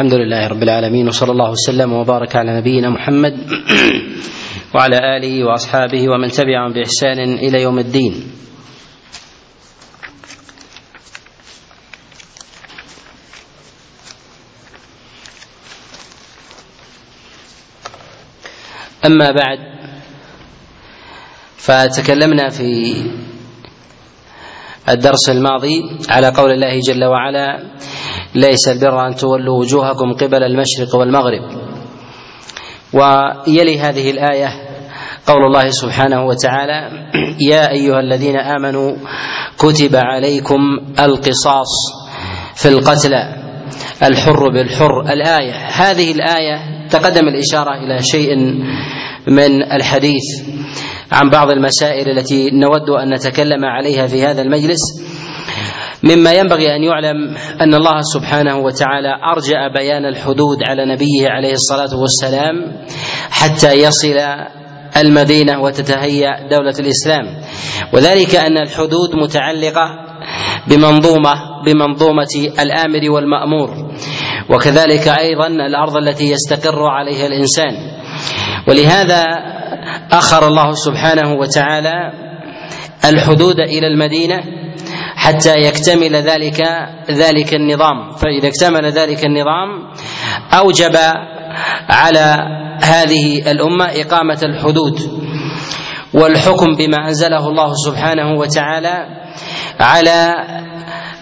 الحمد لله رب العالمين وصلى الله وسلم وبارك على نبينا محمد وعلى آله وأصحابه ومن تبعهم بإحسان إلى يوم الدين. أما بعد فتكلمنا في الدرس الماضي على قول الله جل وعلا ليس البر أن تولوا وجوهكم قبل المشرق والمغرب. ويلي هذه الآية قول الله سبحانه وتعالى يا أيها الذين آمنوا كتب عليكم القصاص في القتلى الحر بالحر. الآية هذه الآية تقدم الإشارة إلى شيء من الحديث عن بعض المسائل التي نود أن نتكلم عليها في هذا المجلس. مما ينبغي أن يعلم أن الله سبحانه وتعالى أرجأ بيان الحدود على نبيه عليه الصلاة والسلام حتى يصل المدينة وتتهيأ دولة الإسلام. وذلك أن الحدود متعلقة بمنظومه بمنظومة الآمر والمأمور. وكذلك أيضا الأرض التي يستقر عليها الإنسان. ولهذا أخر الله سبحانه وتعالى الحدود إلى المدينة حتى يكتمل ذلك ذلك النظام. فإذا اكتمل ذلك النظام أوجب على هذه الأمة إقامة الحدود والحكم بما أنزله الله سبحانه وتعالى على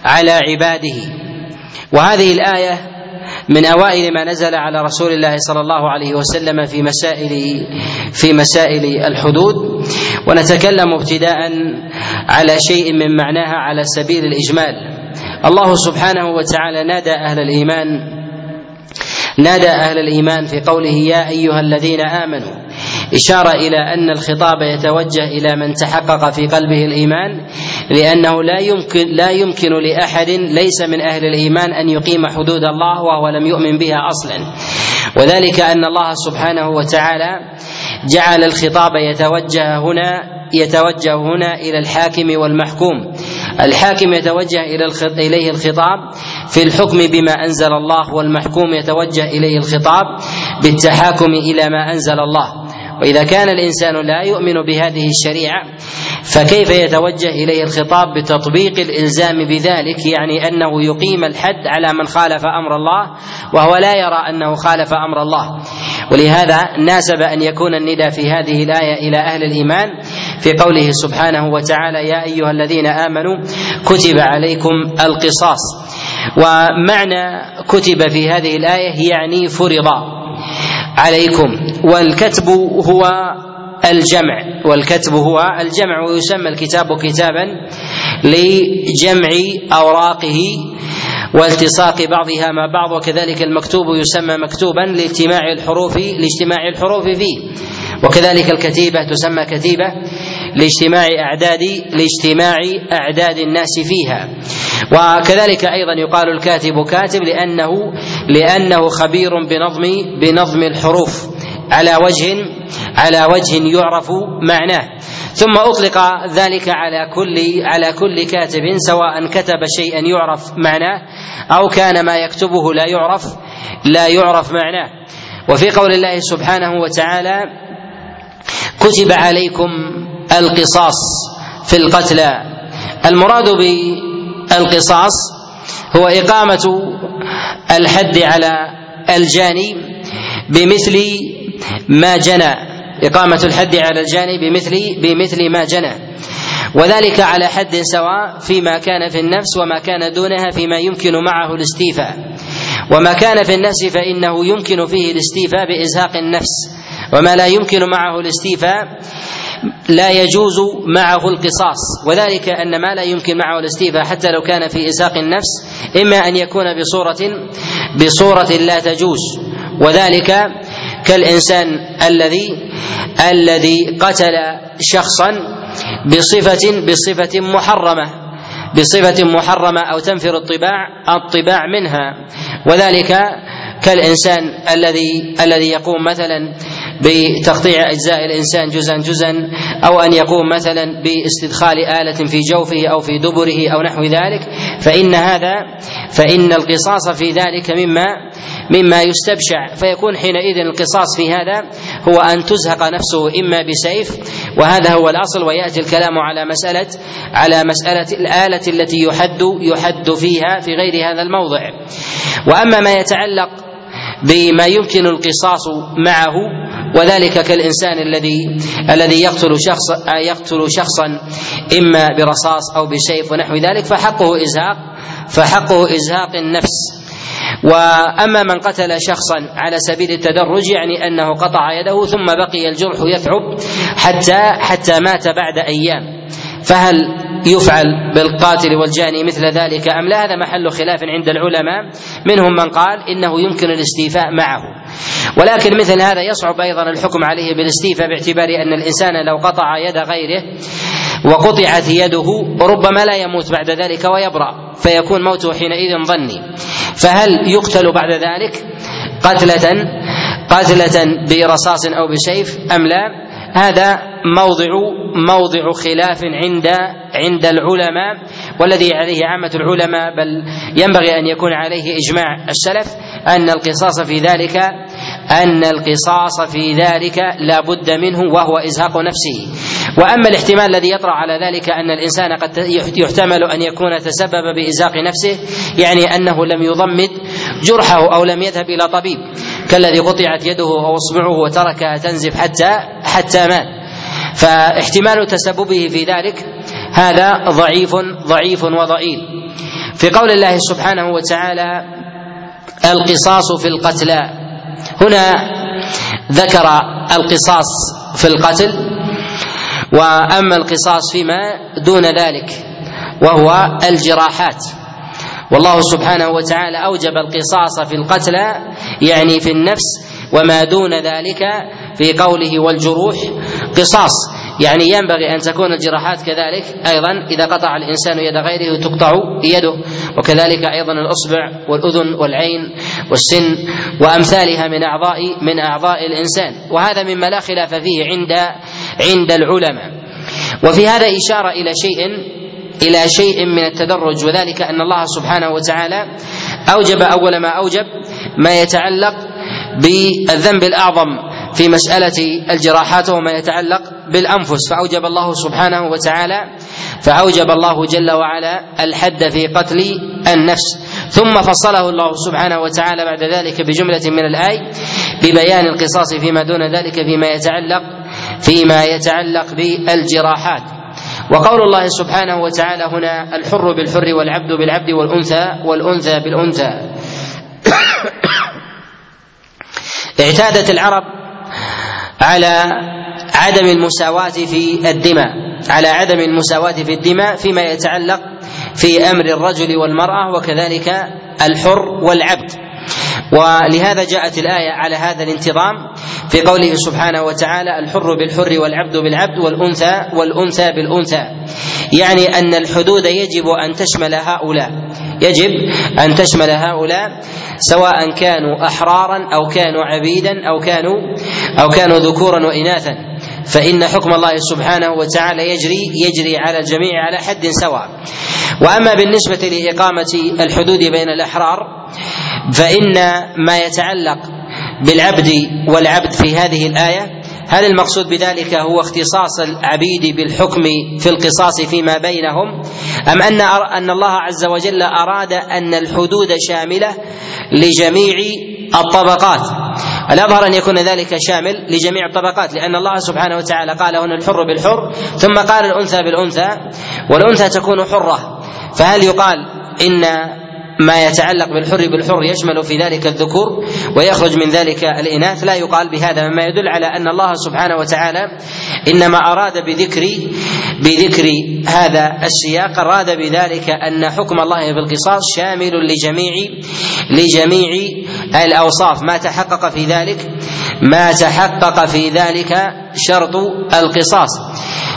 على عباده. وهذه الآية من أوائل ما نزل على رسول الله صلى الله عليه وسلم في مسائل في مسائل الحدود. ونتكلم ابتداء على شيء من معناها على سبيل الإجمال. الله سبحانه وتعالى نادى أهل الايمان نادى أهل الإيمان في قوله يا أيها الذين آمنوا إشارة إلى أن الخطاب يتوجه إلى من تحقق في قلبه الإيمان لأنه لا يمكن لا يمكن لأحد ليس من أهل الإيمان أن يقيم حدود الله وهو لم يؤمن بها أصلا. وذلك أن الله سبحانه وتعالى جعل الخطاب يتوجه هنا يتوجه هنا إلى الحاكم والمحكوم. الحاكم يتوجه إلى إليه الخطاب في الحكم بما أنزل الله والمحكوم يتوجه إليه الخطاب بالتحاكم إلى ما أنزل الله. وإذا كان الإنسان لا يؤمن بهذه الشريعة فكيف يتوجه إليه الخطاب بتطبيق الإلزام بذلك؟ يعني أنه يقيم الحد على من خالف أمر الله وهو لا يرى أنه خالف أمر الله. ولهذا ناسب أن يكون النداء في هذه الآية إلى أهل الإيمان في قوله سبحانه وتعالى يا أيها الذين آمنوا كتب عليكم القصاص. ومعنى كتب في هذه الآية يعني فرض. عليكم. والكتب هو الجمع. والكتب هو الجمع ويسمى الكتاب كتابا لجمع أوراقه والتصاق بعضها مع بعض وكذلك المكتوب يسمى مكتوبا لإجتماع الحروف لاجتماع الحروف فيه. وكذلك الكتيبة تسمى كتيبة لاجتماع أعداد لاجتماع أعداد الناس فيها. وكذلك أيضا يقال الكاتب كاتب لأنه لأنه خبير بنظم بنظم الحروف على وجه على وجه يعرف معناه. ثم أطلق ذلك على كل على كل كاتب سواء كتب شيئا يعرف معناه أو كان ما يكتبه لا يعرف لا يعرف معناه. وفي قول الله سبحانه وتعالى كتب عليكم القصاص في القتلى. المراد بالقصاص هو إقامة الحد على الجاني بمثل ما جنى. إقامة الحد على الجاني بمثل بمثل ما جنى. وذلك على حد سواء فيما كان في النفس وما كان دونها فيما يمكن معه الاستيفاء. وما كان في النفس فإنه يمكن فيه الاستيفاء بإزهاق النفس. وما لا يمكن معه الاستيفاء لا يجوز معه القصاص. وذلك أن ما لا يمكن معه الاستيفاء حتى لو كان في ازاق النفس إما أن يكون بصوره بصورة لا تجوز. وذلك كالإنسان الذي الذي قتل شخصا بصفه بصفة محرمة. بصفة محرمة أو تنفر الطباع الطباع منها. وذلك كالإنسان الذي الذي يقوم مثلا بتقطيع أجزاء الإنسان جزءا جزءا أو أن يقوم مثلا باستدخال آلة في جوفه أو في دبره أو نحو ذلك فإن هذا فإن القصاص في ذلك مما مما يستبشع فيكون حينئذ القصاص في هذا هو أن تزهق نفسه إما بسيف وهذا هو الأصل ويأتي الكلام على مسألة على مسألة الآلة التي يحد يحد فيها في غير هذا الموضع. وأما ما يتعلق بما يمكن القصاص معه وذلك كالإنسان الذي الذي يقتل شخص يقتل شخصا إما برصاص أو بسيف ونحو ذلك فحقه إزهاق فحقه إزهاق النفس. وأما من قتل شخصا على سبيل التدرج يعني أنه قطع يده ثم بقي الجرح يثعب حتى حتى مات بعد أيام. فهل يفعل بالقاتل والجاني مثل ذلك أم لا؟ هذا محل خلاف عند العلماء. منهم من قال إنه يمكن الاستيفاء معه. ولكن مثل هذا يصعب أيضا الحكم عليه بالاستيفاء باعتبار أن الإنسان لو قطع يد غيره وقطعت يده ربما لا يموت بعد ذلك ويبرأ فيكون موته حينئذ ظني. فهل يقتل بعد ذلك قتلة؟ قتلة برصاص أو بسيف أم لا؟ هذا موضع موضع خلاف عند عند العلماء والذي عليه عامة العلماء بل ينبغي أن يكون عليه إجماع السلف أن القصاص في ذلك أن القصاص في ذلك لا بد منه وهو إزهاق نفسه. وأما الاحتمال الذي يطرأ على ذلك أن الإنسان قد يحتمل أن يكون تسبب بازاق نفسه يعني أنه لم يضمد جرحه أو لم يذهب إلى طبيب. كالذي قطعت يده أو اصبعه وتركها تنزف حتى حتى مات. فاحتمال تسببه في ذلك هذا ضعيف ضعيف وضئيل. في قول الله سبحانه وتعالى القصاص في القتلى. هنا ذكر القصاص في القتل وأما القصاص فيما دون ذلك وهو الجراحات. والله سبحانه وتعالى أوجب القصاص في القتلى يعني في النفس وما دون ذلك في قوله والجروح قصاص. يعني ينبغي أن تكون الجراحات كذلك أيضا إذا قطع الإنسان يد غيره تقطع يده. وكذلك أيضا الأصبع والأذن والعين والسن وأمثالها من اعضاء من أعضاء الإنسان. وهذا مما لا خلاف فيه عند عند العلماء. وفي هذا إشارة إلى شيء إلى شيء من التدرج وذلك أن الله سبحانه وتعالى أوجب أول ما أوجب ما يتعلق بالذنب الأعظم في مسألة الجراحات وما يتعلق بالأنفس. فأوجب الله سبحانه وتعالى فأوجب الله جل وعلا الحد في قتل النفس. ثم فصله الله سبحانه وتعالى بعد ذلك بجملة من الآي ببيان القصاص فيما دون ذلك فيما يتعلق فيما يتعلق بالجراحات. وقول الله سبحانه وتعالى هنا الحر بالحر والعبد بالعبد والأنثى والأنثى بالأنثى. اعتادت العرب على عدم المساواة في الدماء على عدم المساواة في الدماء فيما يتعلق في أمر الرجل والمرأة وكذلك الحر والعبد. ولهذا جاءت الآية على هذا الانتظام في قوله سبحانه وتعالى الحر بالحر والعبد بالعبد والأنثى والأنثى بالأنثى. يعني أن الحدود يجب أن تشمل هؤلاء. يجب أن تشمل هؤلاء سواء كانوا أحرارا أو كانوا عبيدا أو كانوا أو كانوا ذكورا وإناثا. فإن حكم الله سبحانه وتعالى يجري يجري على الجميع على حد سواء. وأما بالنسبة لإقامة الحدود بين الأحرار فإن ما يتعلق بالعبد والعبد في هذه الآية هل المقصود بذلك هو اختصاص العبيد بالحكم في القصاص فيما بينهم؟ أم أن أن الله عز وجل أراد أن الحدود شاملة لجميع الطبقات؟ الأظهر أن يكون ذلك شامل لجميع الطبقات لأن الله سبحانه وتعالى قال هنا الحر بالحر ثم قال الأنثى بالأنثى والأنثى تكون حرة. فهل يقال إن ما يتعلق بالحر بالحر يشمل في ذلك الذكور ويخرج من ذلك الإناث. لا يقال بهذا مما يدل على أن الله سبحانه وتعالى إنما أراد بذكر بذكر هذا السياق أراد بذلك أن حكم الله في القصاص شامل لجميع لجميع الأوصاف. ما تحقق في ذلك ما تحقق في ذلك شرط القصاص.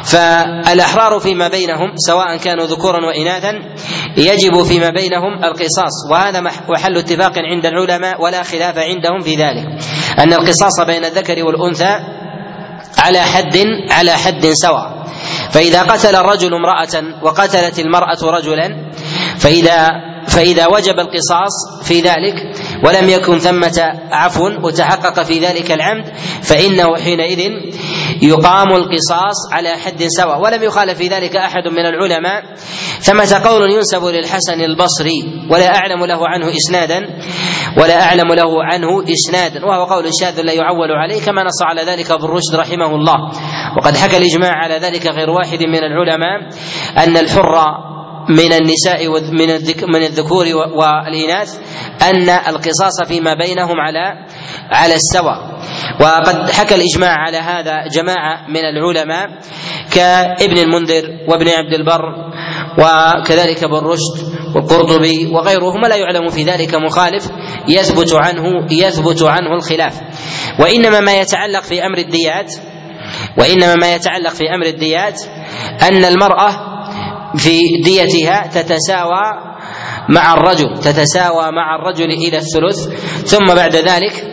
فالأحرار فيما بينهم سواء كانوا ذكورا وإناثا يجب فيما بينهم القصاص وهذا محل اتفاق عند العلماء ولا خلاف عندهم في ذلك أن القصاص بين الذكر والأنثى على حد على حد سواء. فإذا قتل الرجل امرأة وقتلت المرأة رجلا فإذا فإذا وجب القصاص في ذلك ولم يكن ثمة عفو وتحقق في ذلك العمد فإنه حينئذ يقام القصاص على حد سواء. ولم يخالف في ذلك أحد من العلماء. ثمة قول ينسب للحسن البصري ولا أعلم له عنه إسنادا ولا أعلم له عنه إسنادا وهو قول شاذ لا يعول عليه كما نص على ذلك ابن رشد رحمه الله. وقد حكى الإجماع على ذلك غير واحد من العلماء أن الحر من النساء من من الذكور والإناث أن القصاص فيما بينهم على على السواء وقد حكى الإجماع على هذا جماعة من العلماء كابن المنذر وابن عبد البر وكذلك ابن رشد والقرطبي وغيرهم لا يعلم في ذلك مخالف يثبت عنه يثبت عنه الخلاف. وإنما ما يتعلق في أمر الديات وإنما ما يتعلق في أمر الديات أن المرأة في ديتها تتساوى مع الرجل تتساوى مع الرجل إلى الثلث ثم بعد ذلك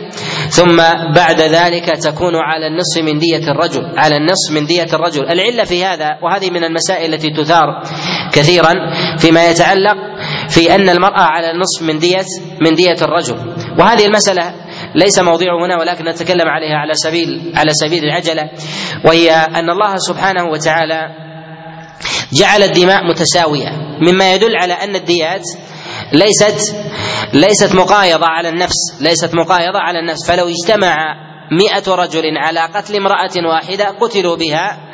ثم بعد ذلك تكون على النصف من دية الرجل على النصف من دية الرجل. العلة في هذا وهذه من المسائل التي تثار كثيرا فيما يتعلق في أن المرأة على النصف من دية من دية الرجل. وهذه المسألة ليس موضوع هنا ولكن نتكلم عليها على سبيل على سبيل العجلة وهي أن الله سبحانه وتعالى جعل الدماء متساوية. مما يدل على أن الديات ليست ليست مقايضة على النفس ليست مقايضة على النفس. فلو اجتمع مئة رجل على قتل امرأة واحدة قتلوا بها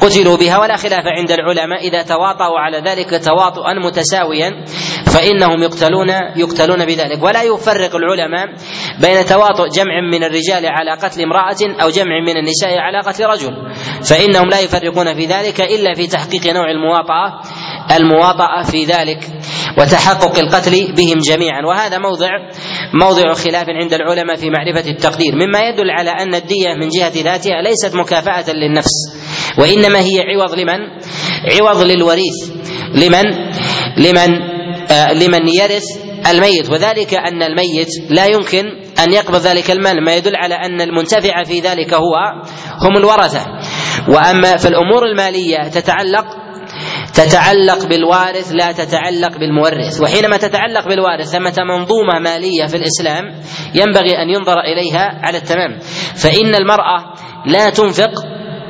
قتلوا بها ولا خلاف عند العلماء إذا تواطؤوا على ذلك تواطؤا متساويا فإنهم يقتلون يقتلون بذلك. ولا يفرق العلماء بين تواطؤ جمع من الرجال على قتل امرأة أو جمع من النساء على قتل رجل. فإنهم لا يفرقون في ذلك إلا في تحقيق نوع المواطاه المواطأة في ذلك وتحقق القتل بهم جميعا. وهذا موضع موضع خلاف عند العلماء في معرفة التقدير. مما يدل على أن الدية من جهة ذاتها ليست مكافأة للنفس. وإنما هي عوض لمن؟ عوض للوريث. لمن؟ لمن آه لمن يرث الميت. وذلك أن الميت لا يمكن أن يقبض ذلك المال ما يدل على أن المنتفع في ذلك هو هم الورثة. وأما في الأمور المالية تتعلق تتعلق بالوارث لا تتعلق بالمورث. وحينما تتعلق بالوارث ثمة منظومة مالية في الإسلام ينبغي أن ينظر إليها على التمام. فإن المرأة لا تنفق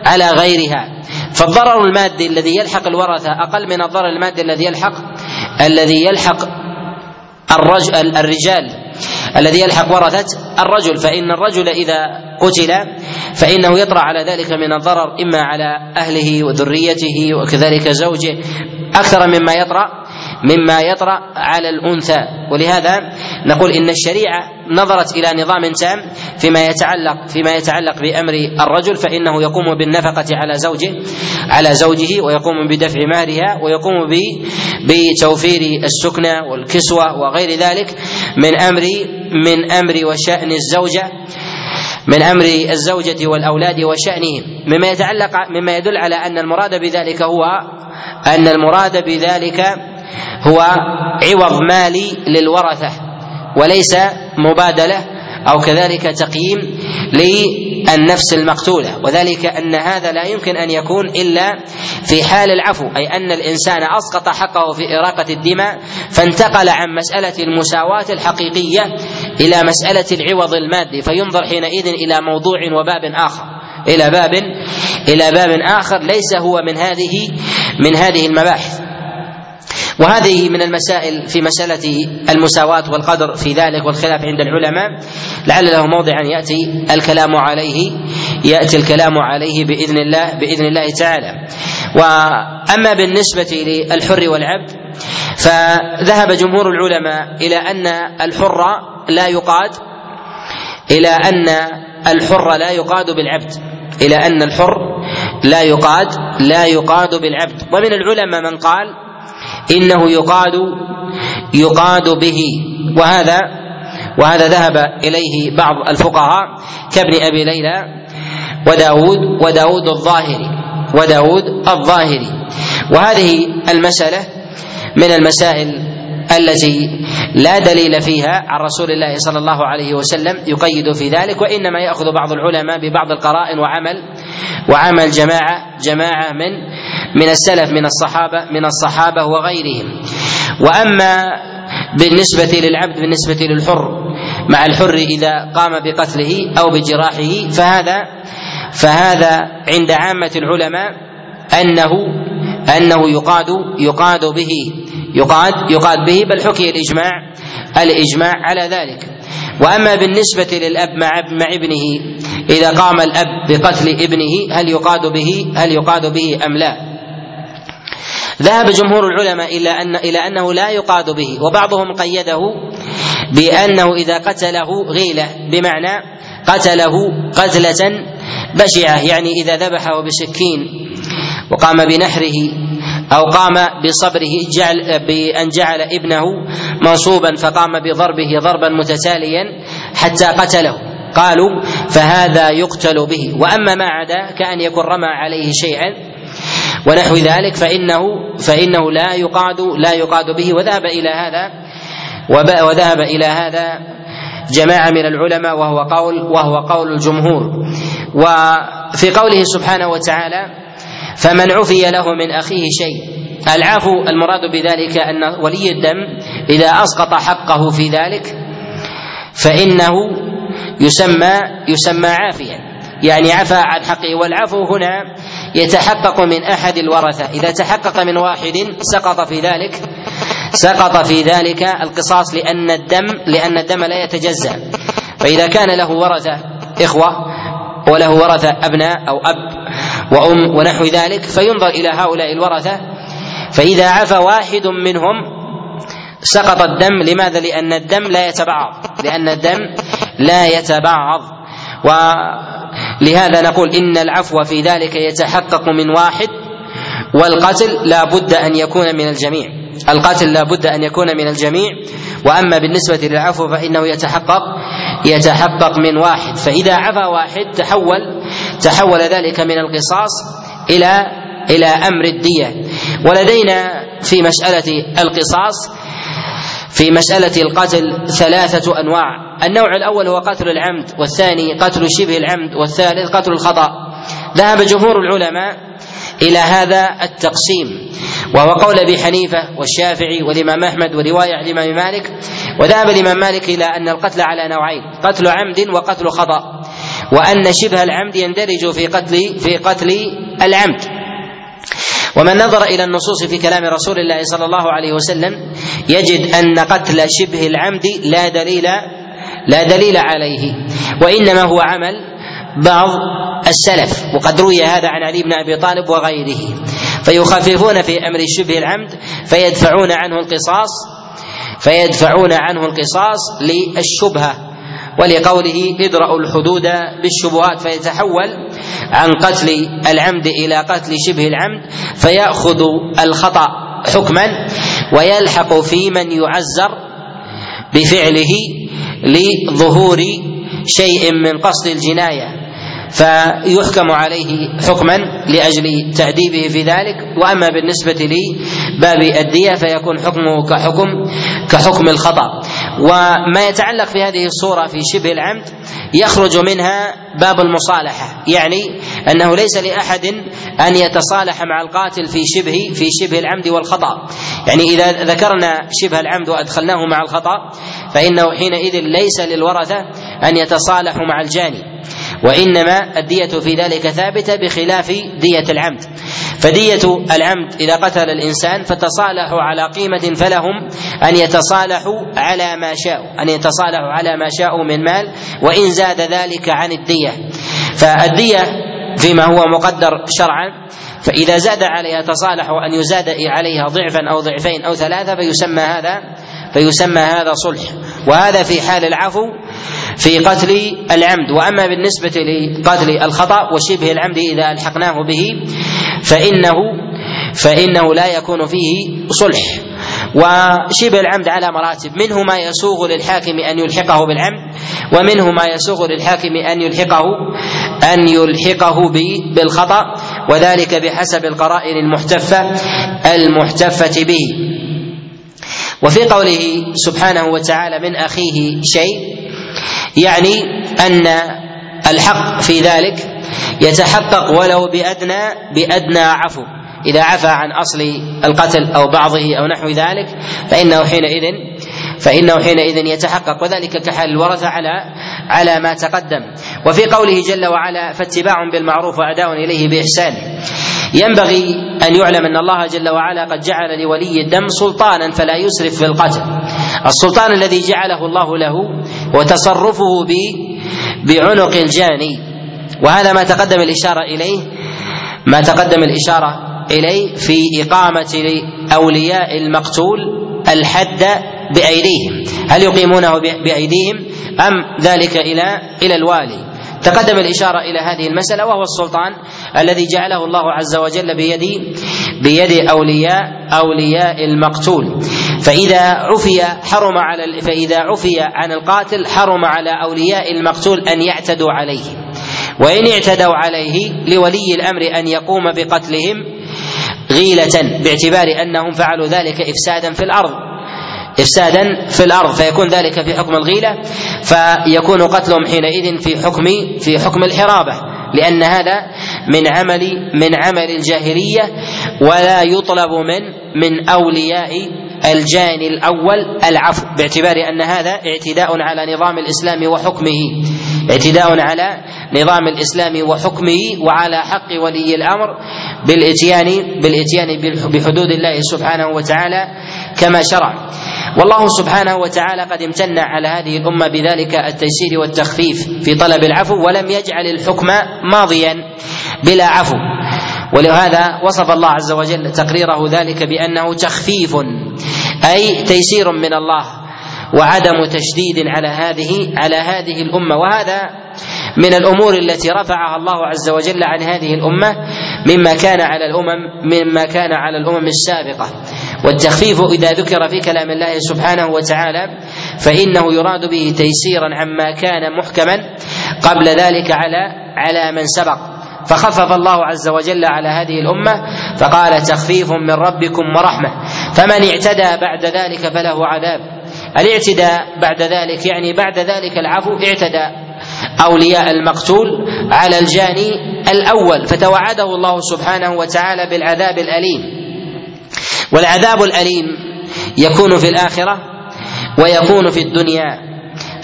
على غيرها. فالضرر المادي الذي يلحق الورثة أقل من الضرر المادي الذي يلحق الذي يلحق الرجل الرجال. الذي يلحق ورثة الرجل. فإن الرجل إذا قتل فإنه يطرأ على ذلك من الضرر إما على أهله وذريته وكذلك زوجه. أكثر مما يطرأ مما يطرأ على الأنثى. ولهذا نقول إن الشريعة نظرت إلى نظام تام فيما يتعلق فيما يتعلق بأمر الرجل فإنه يقوم بالنفقة على زوجه على زوجه ويقوم بدفع مالها ويقوم بتوفير السكنى والكسوة وغير ذلك من أمر من أمر وشأن الزوجة من أمر الزوجة والأولاد وشانهم مما يتعلق مما يدل على أن المراد بذلك هو أن المراد بذلك هو عوض مالي للورثة وليس مبادلة أو كذلك تقييم للنفس المقتولة. وذلك أن هذا لا يمكن أن يكون إلا في حال العفو أي أن الإنسان أسقط حقه في إراقة الدماء فانتقل عن مسألة المساواة الحقيقية إلى مسألة العوض المادي فينظر حينئذ إلى موضوع وباب آخر. إلى باب إلى باب آخر ليس هو من هذه من هذه المباحث. وهذه من المسائل في مسألة المساواة والقدر في ذلك والخلاف عند العلماء. لعل له موضعا يأتي الكلام عليه يأتي الكلام عليه بإذن الله بإذن الله تعالى. وأما بالنسبة للحر والعبد فذهب جمهور العلماء إلى أن الحر لا يقاد إلى أن الحر لا يقاد بالعبد. إلى أن الحر لا يقاد لا يقاد بالعبد. ومن العلماء من قال إنه يقاد يقاد به. وهذا وهذا ذهب إليه بعض الفقهاء كابن أبي ليلى وداود وداود الظاهري وداود الظاهري. وهذه المسألة من المسائل التي لا دليل فيها عن رسول الله صلى الله عليه وسلم يقيد في ذلك وإنما يأخذ بعض العلماء ببعض القرائن وعمل وعمل جماعة جماعة من من السلف من الصحابة من الصحابة وغيرهم وأما بالنسبة للعبد بالنسبة للحر مع الحر إذا قام بقتله أو بجراحه فهذا فهذا عند عامة العلماء أنه أنه يقاد يقاد به يقاد يقاد به بل حكي الإجماع الإجماع على ذلك وأما بالنسبة للأب مع مع ابنه إذا قام الأب بقتل ابنه هل يقاد به هل يقاد به أم لا؟ ذهب جمهور العلماء إلى ان إلى أنه لا يقاد به وبعضهم قيده بأنه إذا قتله غيلة بمعنى قتله قتلة بشعة يعني إذا ذبحه بسكين وقام بنحره أو قام بصبره جعل بأن جعل ابنه منصوبا فقام بضربه ضربا متتاليا حتى قتله. قالوا فهذا يقتل به وأما ما عدا كأن يكون رمى عليه شيئا ونحو ذلك فإنه فإنه لا يقاد لا يقاد به. وذهب إلى هذا وذهب إلى هذا جماعة من العلماء وهو قول وهو قول الجمهور. وفي قوله سبحانه وتعالى فمن عفي له من أخيه شيء. العفو المراد بذلك أن ولي الدم إذا أسقط حقه في ذلك فإنه يسمى يسمى عافيا. يعني عفى عن حقه. والعفو هنا يتحقق من أحد الورثة. إذا تحقق من واحد سقط في ذلك سقط في ذلك القصاص لأن الدم لأن الدم لا يتجزأ. فإذا كان له ورثة إخوة وله ورثة أبناء أو أب وأم ونحو ذلك فينظر إلى هؤلاء الورثة. فإذا عفى واحد منهم سقط الدم لماذا؟ لأن الدم لا يتبعض. لأن الدم لا يتبعض. ولهذا نقول إن العفو في ذلك يتحقق من واحد والقتل لا بد أن يكون من الجميع. القتل لا بد أن يكون من الجميع. وأما بالنسبة للعفو فإنه يتحقق يتحقق من واحد. فإذا عفى واحد تحول تحول ذلك من القصاص إلى إلى أمر الدية. ولدينا في مسألة القصاص في مسألة القتل ثلاثة أنواع. النوع الأول هو قتل العمد والثاني قتل شبه العمد والثالث قتل الخطأ. ذهب جمهور العلماء إلى هذا التقسيم وهو قول أبي حنيفة والشافعي والإمام أحمد ورواية عن الإمام مالك. وذهب الإمام مالك إلى أن القتل على نوعين قتل عمد وقتل خطأ وأن شبه العمد يندرج في قتل في قتل العمد. ومن نظر إلى النصوص في كلام رسول الله صلى الله عليه وسلم يجد أن قتل شبه العمد لا دليل لا دليل عليه وإنما هو عمل بعض السلف وقد روي هذا عن علي بن أبي طالب وغيره. فيخففون في أمر شبه العمد فيدفعون عنه القصاص فيدفعون عنه القصاص للشبهة ولقوله ادرأوا الحدود بالشبهات فيتحول عن قتل العمد إلى قتل شبه العمد فيأخذ الخطأ حكما ويلحق في من يعزر بفعله لظهور شيء من قصد الجناية. فيحكم عليه حكما لأجل تأديبه في ذلك. وأما بالنسبة لباب الدية فيكون حكمه كحكم كحكم الخطأ. وما يتعلق في هذه الصورة في شبه العمد يخرج منها باب المصالحة يعني أنه ليس لأحد أن يتصالح مع القاتل في شبه في شبه العمد والخطأ. يعني إذا ذكرنا شبه العمد وأدخلناه مع الخطأ فإنه حينئذ ليس للورثة أن يتصالحوا مع الجاني. وإنما الدية في ذلك ثابتة بخلاف دية العمد. فدية العمد إذا قتل الإنسان فتصالحوا على قيمة فلهم أن يتصالحوا على ما شاءوا أن يتصالحوا على ما شاءوا من مال وإن زاد ذلك عن الدية. فالدية فيما هو مقدر شرعا فإذا زاد عليها تصالحوا أن يزاد عليها ضعفا أو ضعفين أو ثلاثة فيسمى هذا فيسمى هذا صلح. وهذا في حال العفو في قتل العمد. وأما بالنسبة لقتل الخطأ وشبه العمد إذا ألحقناه به فانه فإنه لا يكون فيه صلح. وشبه العمد على مراتب. منه ما يسوغ للحاكم أن يلحقه بالعمد ومنه ما يسوغ للحاكم أن يلحقه أن يلحقه بالخطأ وذلك بحسب القرائن المحتفه المحتفة به. وفي قوله سبحانه وتعالى من أخيه شيء يعني أن الحق في ذلك يتحقق ولو بأدنى بأدنى عفو. إذا عفى عن أصل القتل أو بعضه أو نحو ذلك فإنه حينئذ فإنه حينئذ يتحقق. وذلك كحال الورثة على على ما تقدم. وفي قوله جل وعلا فاتباع بالمعروف وأداء إليه بإحسان. ينبغي أن يعلم أن الله جل وعلا قد جعل لولي الدم سلطانا فلا يسرف في القتل. السلطان الذي جعله الله له وتصرفه بعنق الجاني. وهذا ما تقدم الإشارة إليه ما تقدم الإشارة إليه في إقامة أولياء المقتول الحد بأيديهم. هل يقيمونه بأيديهم أم ذلك إلى إلى الوالي؟ تقدم الإشارة إلى هذه المسألة وهو السلطان الذي جعله الله عز وجل بيد بيد أولياء أولياء المقتول. فإذا عفي حرم على فإذا عفي عن القاتل حرم على أولياء المقتول أن يعتدوا عليه. وإن اعتدوا عليه لولي الأمر أن يقوم بقتلهم غيلة باعتبار أنهم فعلوا ذلك إفسادا في الأرض. إفسادا في الأرض فيكون ذلك في حكم الغيلة فيكون قتلهم حينئذ في حكم في حكم الحرابة لأن هذا من عمل من عمل الجاهلية ولا يطلب من من أولياء الجاني الأول العفو باعتبار أن هذا اعتداء على نظام الإسلام وحكمه اعتداء على نظام الإسلام وحكمه وعلى حق ولي الأمر بالإتيان بالإتيان بحدود الله سبحانه وتعالى كما شرع. والله سبحانه وتعالى قد امتن على هذه الأمة بذلك التيسير والتخفيف في طلب العفو ولم يجعل الحكم ماضيا بلا عفو. ولهذا وصف الله عز وجل تقريره ذلك بأنه تخفيف أي تيسير من الله وعدم تشديد على هذه على هذه الأمة. وهذا من الأمور التي رفعها الله عز وجل عن هذه الأمة مما كان على الأمم مما كان على الأمم السابقة. والتخفيف إذا ذكر في كلام الله سبحانه وتعالى فإنه يراد به تيسيرا عما كان محكما قبل ذلك على على من سبق. فخفف الله عز وجل على هذه الأمة فقال تخفيف من ربكم ورحمة. فمن اعتدى بعد ذلك فله عذاب. الاعتداء بعد ذلك يعني بعد ذلك العفو اعتدى. أولياء المقتول على الجاني الأول فتوعده الله سبحانه وتعالى بالعذاب الأليم. والعذاب الأليم يكون في الآخرة ويكون في الدنيا.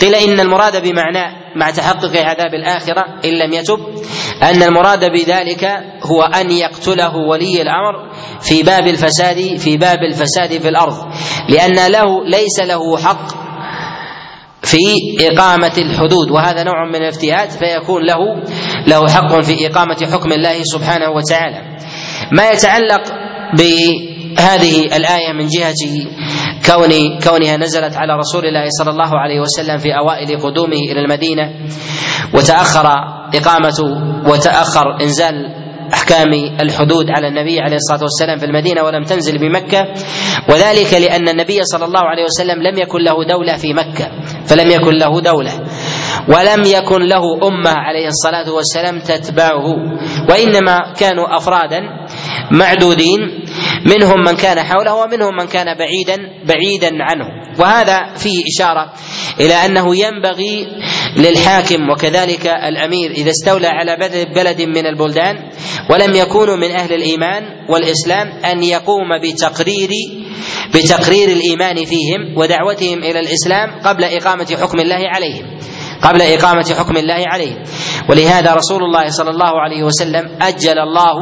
قيل إن المراد بمعناه مع تحقق عذاب الآخرة إن لم يتب أن المراد بذلك هو أن يقتله ولي الأمر في باب الفساد في باب الفساد في الأرض. لأن له ليس له حق في إقامة الحدود وهذا نوع من الافتئات فيكون له له حق في إقامة حكم الله سبحانه وتعالى. ما يتعلق بهذه الآية من جهة كون كونها نزلت على رسول الله صلى الله عليه وسلم في أوائل قدومه إلى المدينة وتأخر إقامة وتأخر إنزال أحكام الحدود على النبي عليه الصلاة والسلام في المدينة ولم تنزل بمكة وذلك لأن النبي صلى الله عليه وسلم لم يكن له دولة في مكة فلم يكن له دولة ولم يكن له أمة عليه الصلاة والسلام تتبعه وإنما كانوا أفرادا معدودين منهم من كان حوله ومنهم من كان بعيدا بعيدا عنه. وهذا فيه إشارة إلى أنه ينبغي للحاكم وكذلك الأمير إذا استولى على بلد من البلدان ولم يكونوا من أهل الإيمان والإسلام أن يقوم بتقرير بتقرير الإيمان فيهم ودعوتهم إلى الإسلام قبل إقامة حكم الله عليهم. قبل إقامة حكم الله عليهم ولهذا رسول الله صلى الله عليه وسلم أجل الله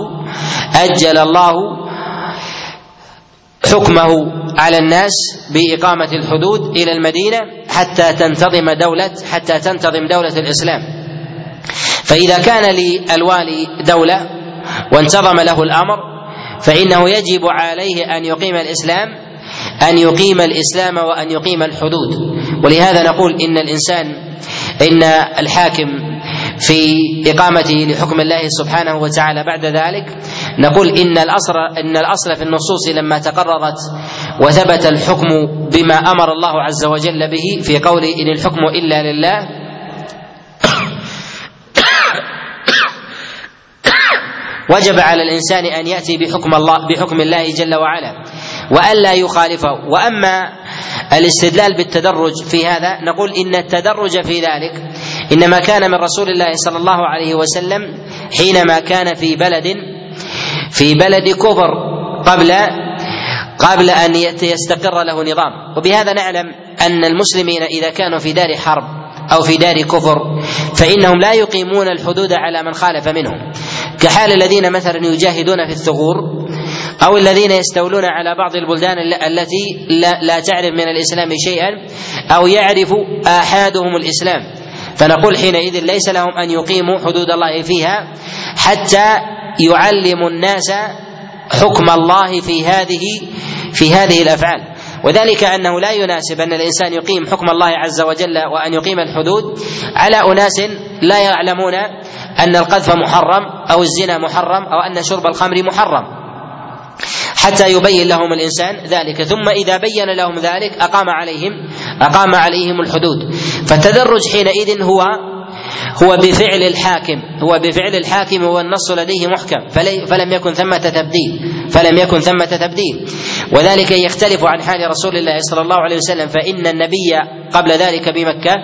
أجل الله حكمه على الناس بإقامة الحدود إلى المدينة حتى تنتظم دولة حتى تنتظم دولة الإسلام. فإذا كان للوالي دولة وانتظم له الأمر فإنه يجب عليه أن يقيم الإسلام أن يقيم الإسلام وأن يقيم الحدود. ولهذا نقول إن الإنسان إن الحاكم في إقامته لحكم الله سبحانه وتعالى بعد ذلك نقول إن الأصل إن الأصل في النصوص لما تقررت وثبت الحكم بما أمر الله عز وجل به في قوله إن الحكم إلا لله وجب على الإنسان أن يأتي بحكم الله بحكم الله جل وعلا. وألا يخالفه وأما الاستدلال بالتدرج في هذا نقول إن التدرج في ذلك إنما كان من رسول الله صلى الله عليه وسلم حينما كان في بلد في بلد كفر قبل قبل أن يستقر له نظام. وبهذا نعلم أن المسلمين إذا كانوا في دار حرب أو في دار كفر فإنهم لا يقيمون الحدود على من خالف منهم. كحال الذين مثلا يجاهدون في الثغور أو الذين يستولون على بعض البلدان التي لا, تعرف من الإسلام شيئا أو يعرف آحادهم الإسلام. فنقول حينئذ ليس لهم أن يقيموا حدود الله فيها حتى يعلموا الناس حكم الله في هذه في هذه الأفعال. وذلك أنه لا يناسب أن الإنسان يقيم حكم الله عز وجل وأن يقيم الحدود على أناس لا يعلمون أن القذف محرم أو الزنا محرم أو أن شرب الخمر محرم. حتى يبين لهم الإنسان ذلك. ثم إذا بين لهم ذلك أقام عليهم أقام عليهم الحدود. فالتدرج حينئذ هو هو بفعل الحاكم. هو بفعل الحاكم هو النص لديه محكم. فلم يكن ثمة تبديل. فلم يكن ثمة تبديل. وذلك يختلف عن حال رسول الله صلى الله عليه وسلم. فإن النبي قبل ذلك بمكة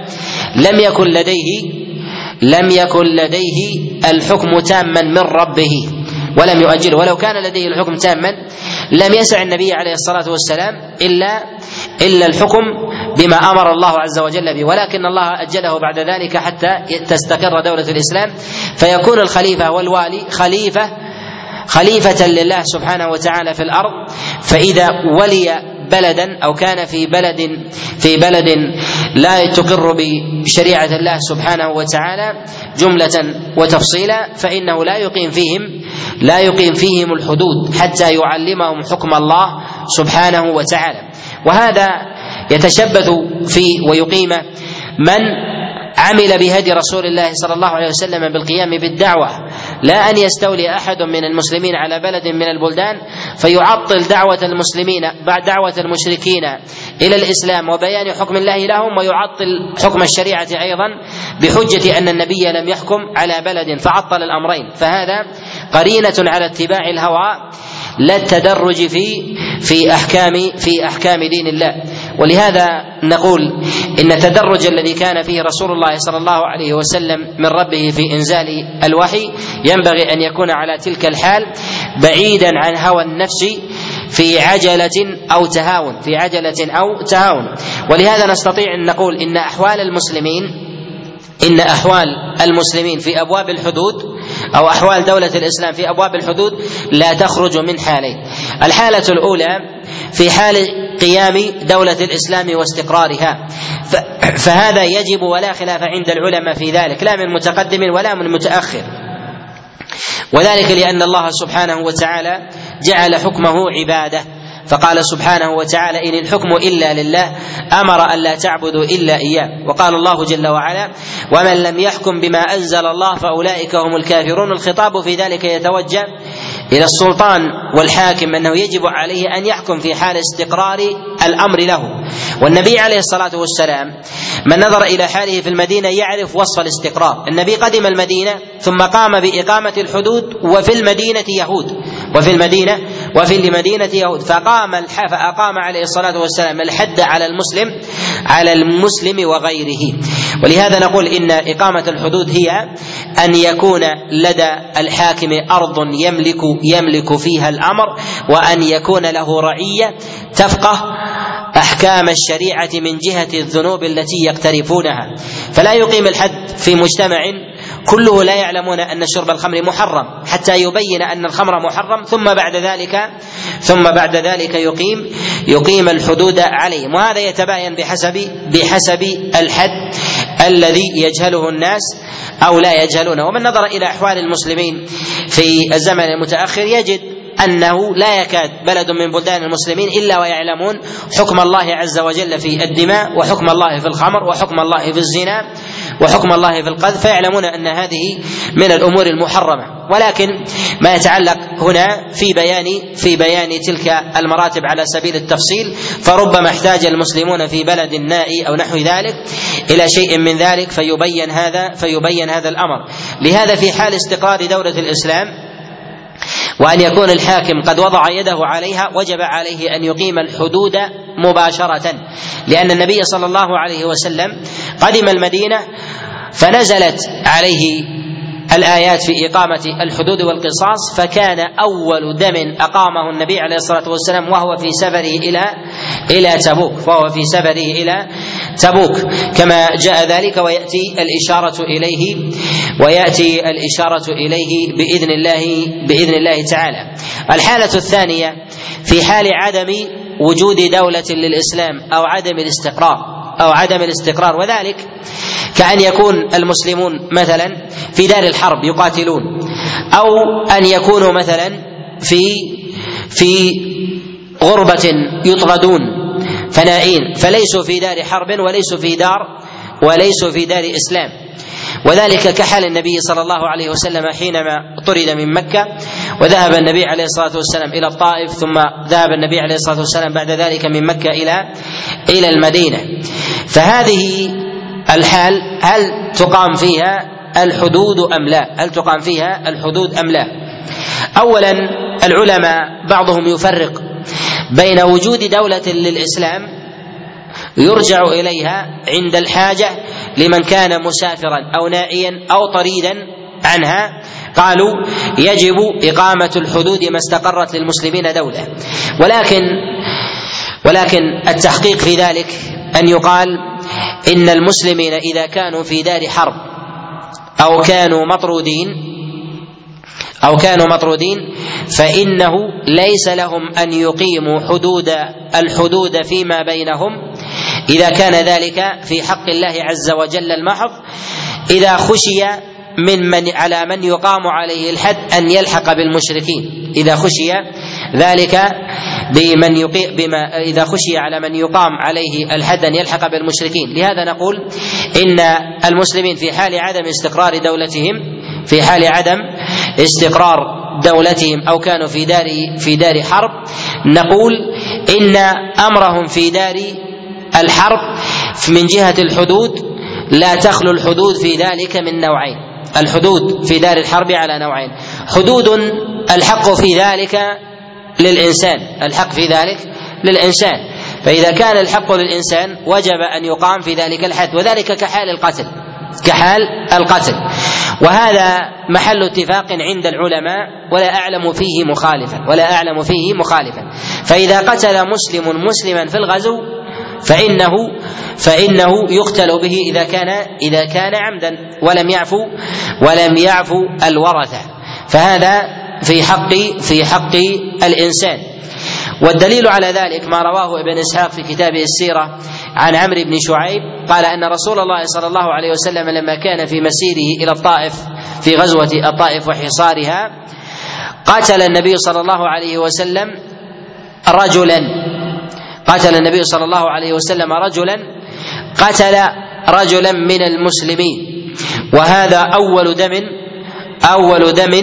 لم يكن لديه لم يكن لديه الحكم تاما من ربه. ولم يؤجله. ولو كان لديه الحكم تاما لم يسع النبي عليه الصلاة والسلام إلا إلا الحكم بما أمر الله عز وجل به. ولكن الله أجله بعد ذلك حتى تستقر دولة الإسلام. فيكون الخليفة والوالي خليفة خليفة لله سبحانه وتعالى في الأرض. فإذا ولي بلدا أو كان في بلد في بلد لا تقر بشريعة الله سبحانه وتعالى جملة وتفصيلا فإنه لا يقيم فيهم لا يقيم فيهم الحدود حتى يعلمهم حكم الله سبحانه وتعالى. وهذا يتشبث في ويقيم من عمل بهدي رسول الله صلى الله عليه وسلم بالقيام بالدعوة. لا أن يستولي أحد من المسلمين على بلد من البلدان فيعطل دعوة المسلمين دعوة المشركين إلى الإسلام وبيان حكم الله لهم ويعطل حكم الشريعة أيضا بحجة أن النبي لم يحكم على بلد فعطل الأمرين. فهذا قرينة على اتباع الهوى. لا التدرج في في أحكام في أحكام دين الله. ولهذا نقول إن التدرج الذي كان فيه رسول الله صلى الله عليه وسلم من ربه في إنزال الوحي ينبغي أن يكون على تلك الحال بعيدا عن هوى النفس في عجلة أو تهاون في عجلة أو تهاون. ولهذا نستطيع أن نقول إن أحوال المسلمين إن أحوال المسلمين في أبواب الحدود أو أحوال دولة الإسلام في أبواب الحدود لا تخرج من حالين. الحالة الأولى في حال قيام دولة الإسلام واستقرارها. فهذا يجب ولا خلاف عند العلماء في ذلك. لا من متقدم ولا من متأخر. وذلك لأن الله سبحانه وتعالى جعل حكمه عبادة. فقال سبحانه وتعالى إن الحكم إلا لله أمر أن لا تعبدوا إلا إياه. وقال الله جل وعلا ومن لم يحكم بما أنزل الله فأولئك هم الكافرون. الخطاب في ذلك يتوجه إلى السلطان والحاكم أنه يجب عليه أن يحكم في حال استقرار الأمر له. والنبي عليه الصلاة والسلام من نظر إلى حاله في المدينة يعرف وصف الاستقرار. النبي قدم المدينة ثم قام بإقامة الحدود وفي المدينة يهود. وفي المدينة وفي المدينة يهود. فقام فأقام عليه الصلاة والسلام الحد على المسلم على المسلم وغيره. ولهذا نقول إن إقامة الحدود هي أن يكون لدى الحاكم أرض يملك يملك فيها الأمر وأن يكون له رعية تفقه أحكام الشريعة من جهة الذنوب التي يقترفونها. فلا يقيم الحد في مجتمع كله لا يعلمون أن شرب الخمر محرم حتى يبين أن الخمر محرم ثم بعد ذلك ثم بعد ذلك يقيم يقيم الحدود عليهم. وهذا يتباين بحسب بحسب الحد الذي يجهله الناس أو لا يجهلونه. ومن نظر إلى أحوال المسلمين في الزمن المتأخر يجد أنه لا يكاد بلد من بلدان المسلمين إلا ويعلمون حكم الله عز وجل في الدماء وحكم الله في الخمر وحكم الله في الزنا. وحكم الله في القذف فيعلمون أن هذه من الأمور المحرمة. ولكن ما يتعلق هنا في بيان في بيان تلك المراتب على سبيل التفصيل فربما احتاج المسلمون في بلد نائي أو نحو ذلك إلى شيء من ذلك فيبين هذا فيبين هذا الأمر. لهذا في حال استقرار دولة الإسلام وأن يكون الحاكم قد وضع يده عليها وجب عليه أن يقيم الحدود مباشرة. لأن النبي صلى الله عليه وسلم قدم المدينة فنزلت عليه الآيات في إقامة الحدود والقصاص فكان أول دم أقامه النبي عليه الصلاة والسلام وهو في سفره إلى إلى تبوك وهو في سفره إلى تبوك. كما جاء ذلك ويأتي الإشارة إليه ويأتي الإشارة إليه بإذن الله بإذن الله تعالى. الحالة الثانية في حال عدم وجود دولة للإسلام أو عدم الاستقرار أو عدم الاستقرار وذلك كأن يكون المسلمون مثلا في دار الحرب يقاتلون أو أن يكونوا مثلا في في غربة يطردون. فنائين فليسوا في دار حرب وليسوا في دار وليسوا في دار إسلام. وذلك كحال النبي صلى الله عليه وسلم حينما طرد من مكة. وذهب النبي عليه الصلاة والسلام إلى الطائف ثم ذهب النبي عليه الصلاة والسلام بعد ذلك من مكة إلى إلى المدينة. فهذه الحال هل تقام فيها الحدود أم لا؟ هل تقام فيها الحدود أم لا؟ أولا العلماء بعضهم يفرق بين وجود دولة للإسلام يرجع إليها عند الحاجة لمن كان مسافرا أو نائيا أو طريدا عنها. قالوا يجب إقامة الحدود ما استقرت للمسلمين دولة. ولكن ولكن التحقيق في ذلك أن يقال إن المسلمين إذا كانوا في دار حرب أو كانوا مطرودين أو كانوا مطرودين فإنه ليس لهم أن يقيموا حدود الحدود فيما بينهم. إذا كان ذلك في حق الله عز وجل المحض إذا خشي من من على من يقام عليه الحد أن يلحق بالمشركين. إذا خشي ذلك بمن يقيم بما إذا خشي على من يقام عليه الحد أن يلحق بالمشركين. لهذا نقول إن المسلمين في حال عدم استقرار دولتهم في حال عدم استقرار دولتهم أو كانوا في دار في دار حرب نقول إن أمرهم في دار الحرب من جهة الحدود لا تخلو الحدود في ذلك من نوعين. الحدود في دار الحرب على نوعين. حدود الحق في ذلك للإنسان. الحق في ذلك للإنسان. فإذا كان الحق للإنسان وجب أن يقام في ذلك الحد وذلك كحال القتل. كحال القتل. وهذا محل اتفاق عند العلماء ولا أعلم فيه مخالفا ولا أعلم فيه مخالفا. فإذا قتل مسلم مسلما في الغزو فإنه فإنه يقتل به إذا كان إذا كان عمدا ولم يعفو ولم يعفو الورثة. فهذا في حق في حق الإنسان. والدليل على ذلك ما رواه ابن إسحاق في كتابه السيرة عن عمرو بن شعيب قال أن رسول الله صلى الله عليه وسلم لما كان في مسيره إلى الطائف في غزوة الطائف وحصارها قتل النبي صلى الله عليه وسلم رجلا. قتل النبي صلى الله عليه وسلم رجلا قتل رجلا من المسلمين. وهذا أول دم أول دم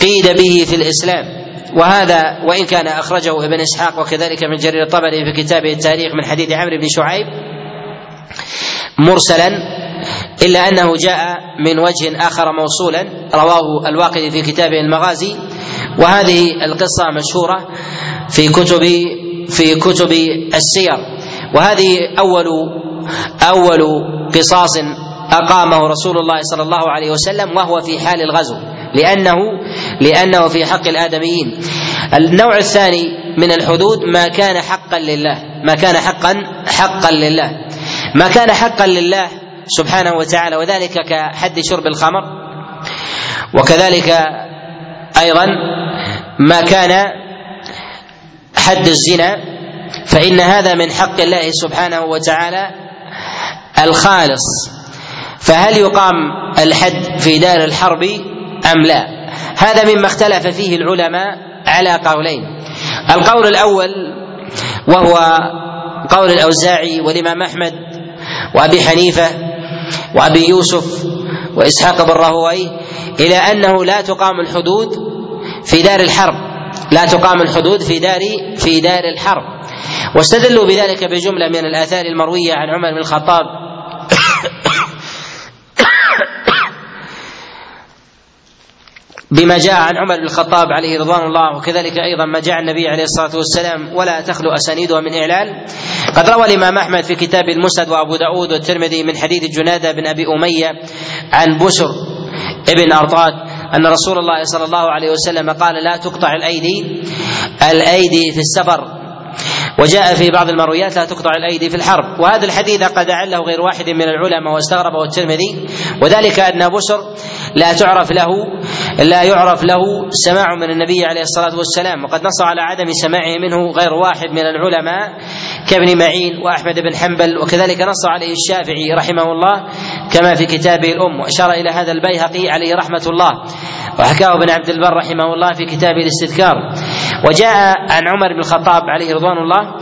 قيد به في الإسلام. وهذا وإن كان أخرجه ابن إسحاق وكذلك ابن جرير الطبري في كتابه التاريخ من حديث عمرو بن شعيب مرسلا إلا أنه جاء من وجه آخر موصولا رواه الواقدي في كتابه المغازي وهذه القصة مشهورة في كتب في كتب السير وهذه أول أول قصاص أقامه رسول الله صلى الله عليه وسلم وهو في حال الغزو لأنه لأنه في حق الآدميين. النوع الثاني من الحدود ما كان حقا لله ما كان حقا حقا لله. ما كان حقا لله سبحانه وتعالى وذلك كحد شرب الخمر وكذلك أيضا ما كان حد الزنا فإن هذا من حق الله سبحانه وتعالى الخالص. فهل يقام الحد في دار الحرب أم لا؟ هذا مما اختلف فيه العلماء على قولين. القول الأول وهو قول الأوزاعي والإمام أحمد وأبي حنيفة وأبي يوسف وإسحاق بن راهوي إلى أنه لا تقام الحدود في دار الحرب. لا تقام الحدود في دار في دار الحرب. واستدلوا بذلك بجملة من الآثار المروية عن عمر بن الخطاب بما جاء عن عمر بن الخطاب عليه رضوان الله وكذلك أيضا ما جاء النبي عليه الصلاة والسلام ولا تخلو أسانيدها من اعلال قد روى الإمام أحمد في كتاب المسند وأبو داود والترمذي من حديث جنادة بن أبي أمية عن بشر ابن أرطاد أن رسول الله صلى الله عليه وسلم قال لا تقطع الأيدي الأيدي في السفر. وجاء في بعض المرويات لا تقطع الأيدي في الحرب. وهذا الحديث قد أعله غير واحد من العلماء واستغربه الترمذي. وذلك أن بشر لا تعرف له لا يعرف له سماع من النبي عليه الصلاة والسلام. وقد نص على عدم سماعه منه غير واحد من العلماء كابن معين وأحمد بن حنبل. وكذلك نص عليه الشافعي رحمه الله كما في كتابه الأم. وأشار إلى هذا البيهقي عليه رحمة الله. وحكاه ابن عبد البر رحمه الله في كتابه الاستذكار. وجاء عن عمر بن الخطاب عليه رضوان الله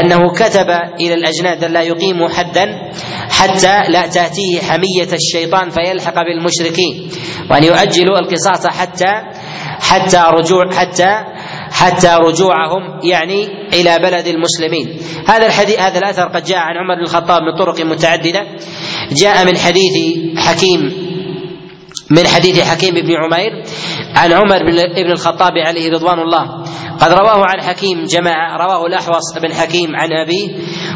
أنه كتب إلى الأجناد لا يقيموا حدا حتى لا تأتيه حمية الشيطان فيلحق بالمشركين. وأن يؤجلوا القصاص حتى حتى رجوع حتى حتى رجوعهم يعني إلى بلد المسلمين. هذا الحديث هذا الأثر قد جاء عن عمر بن الخطاب من طرق متعددة. جاء من حديث حكيم من حديث حكيم بن عمير عن عمر بن الخطاب عليه رضوان الله. قد رواه عن حكيم جماعة رواه الأحوص بن حكيم عن أبيه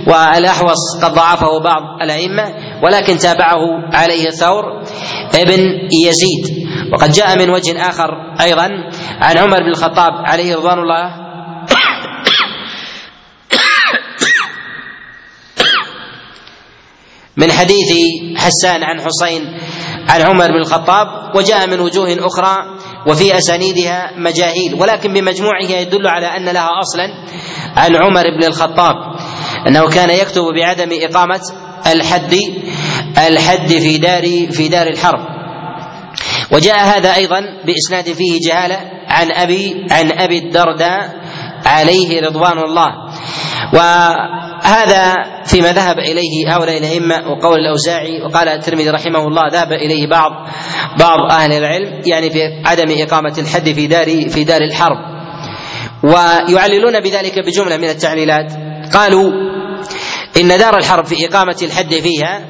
والأحوص قد ضعفه بعض الأئمة ولكن تابعه عليه ثور ابن يزيد. وقد جاء من وجه آخر أيضا عن عمر بن الخطاب عليه رضوان الله من حديث حسان عن حسين عن عمر بن الخطاب وجاء من وجوه أخرى وفي أسانيدها مجاهيل ولكن بمجموعها يدل على أن لها أصلا عن عمر بن الخطاب أنه كان يكتب بعدم إقامة الحد الحد في دار في دار الحرب. وجاء هذا أيضا بإسناد فيه جهالة عن أبي عن أبي الدرداء عليه رضوان الله. وهذا فيما ذهب إليه هؤلاء الأئمة وقول الأوزاعي وقال الترمذي رحمه الله ذهب إليه بعض بعض أهل العلم يعني في عدم إقامة الحد في دار في دار الحرب. ويعللون بذلك بجملة من التعليلات. قالوا إن دار الحرب في إقامة الحد فيها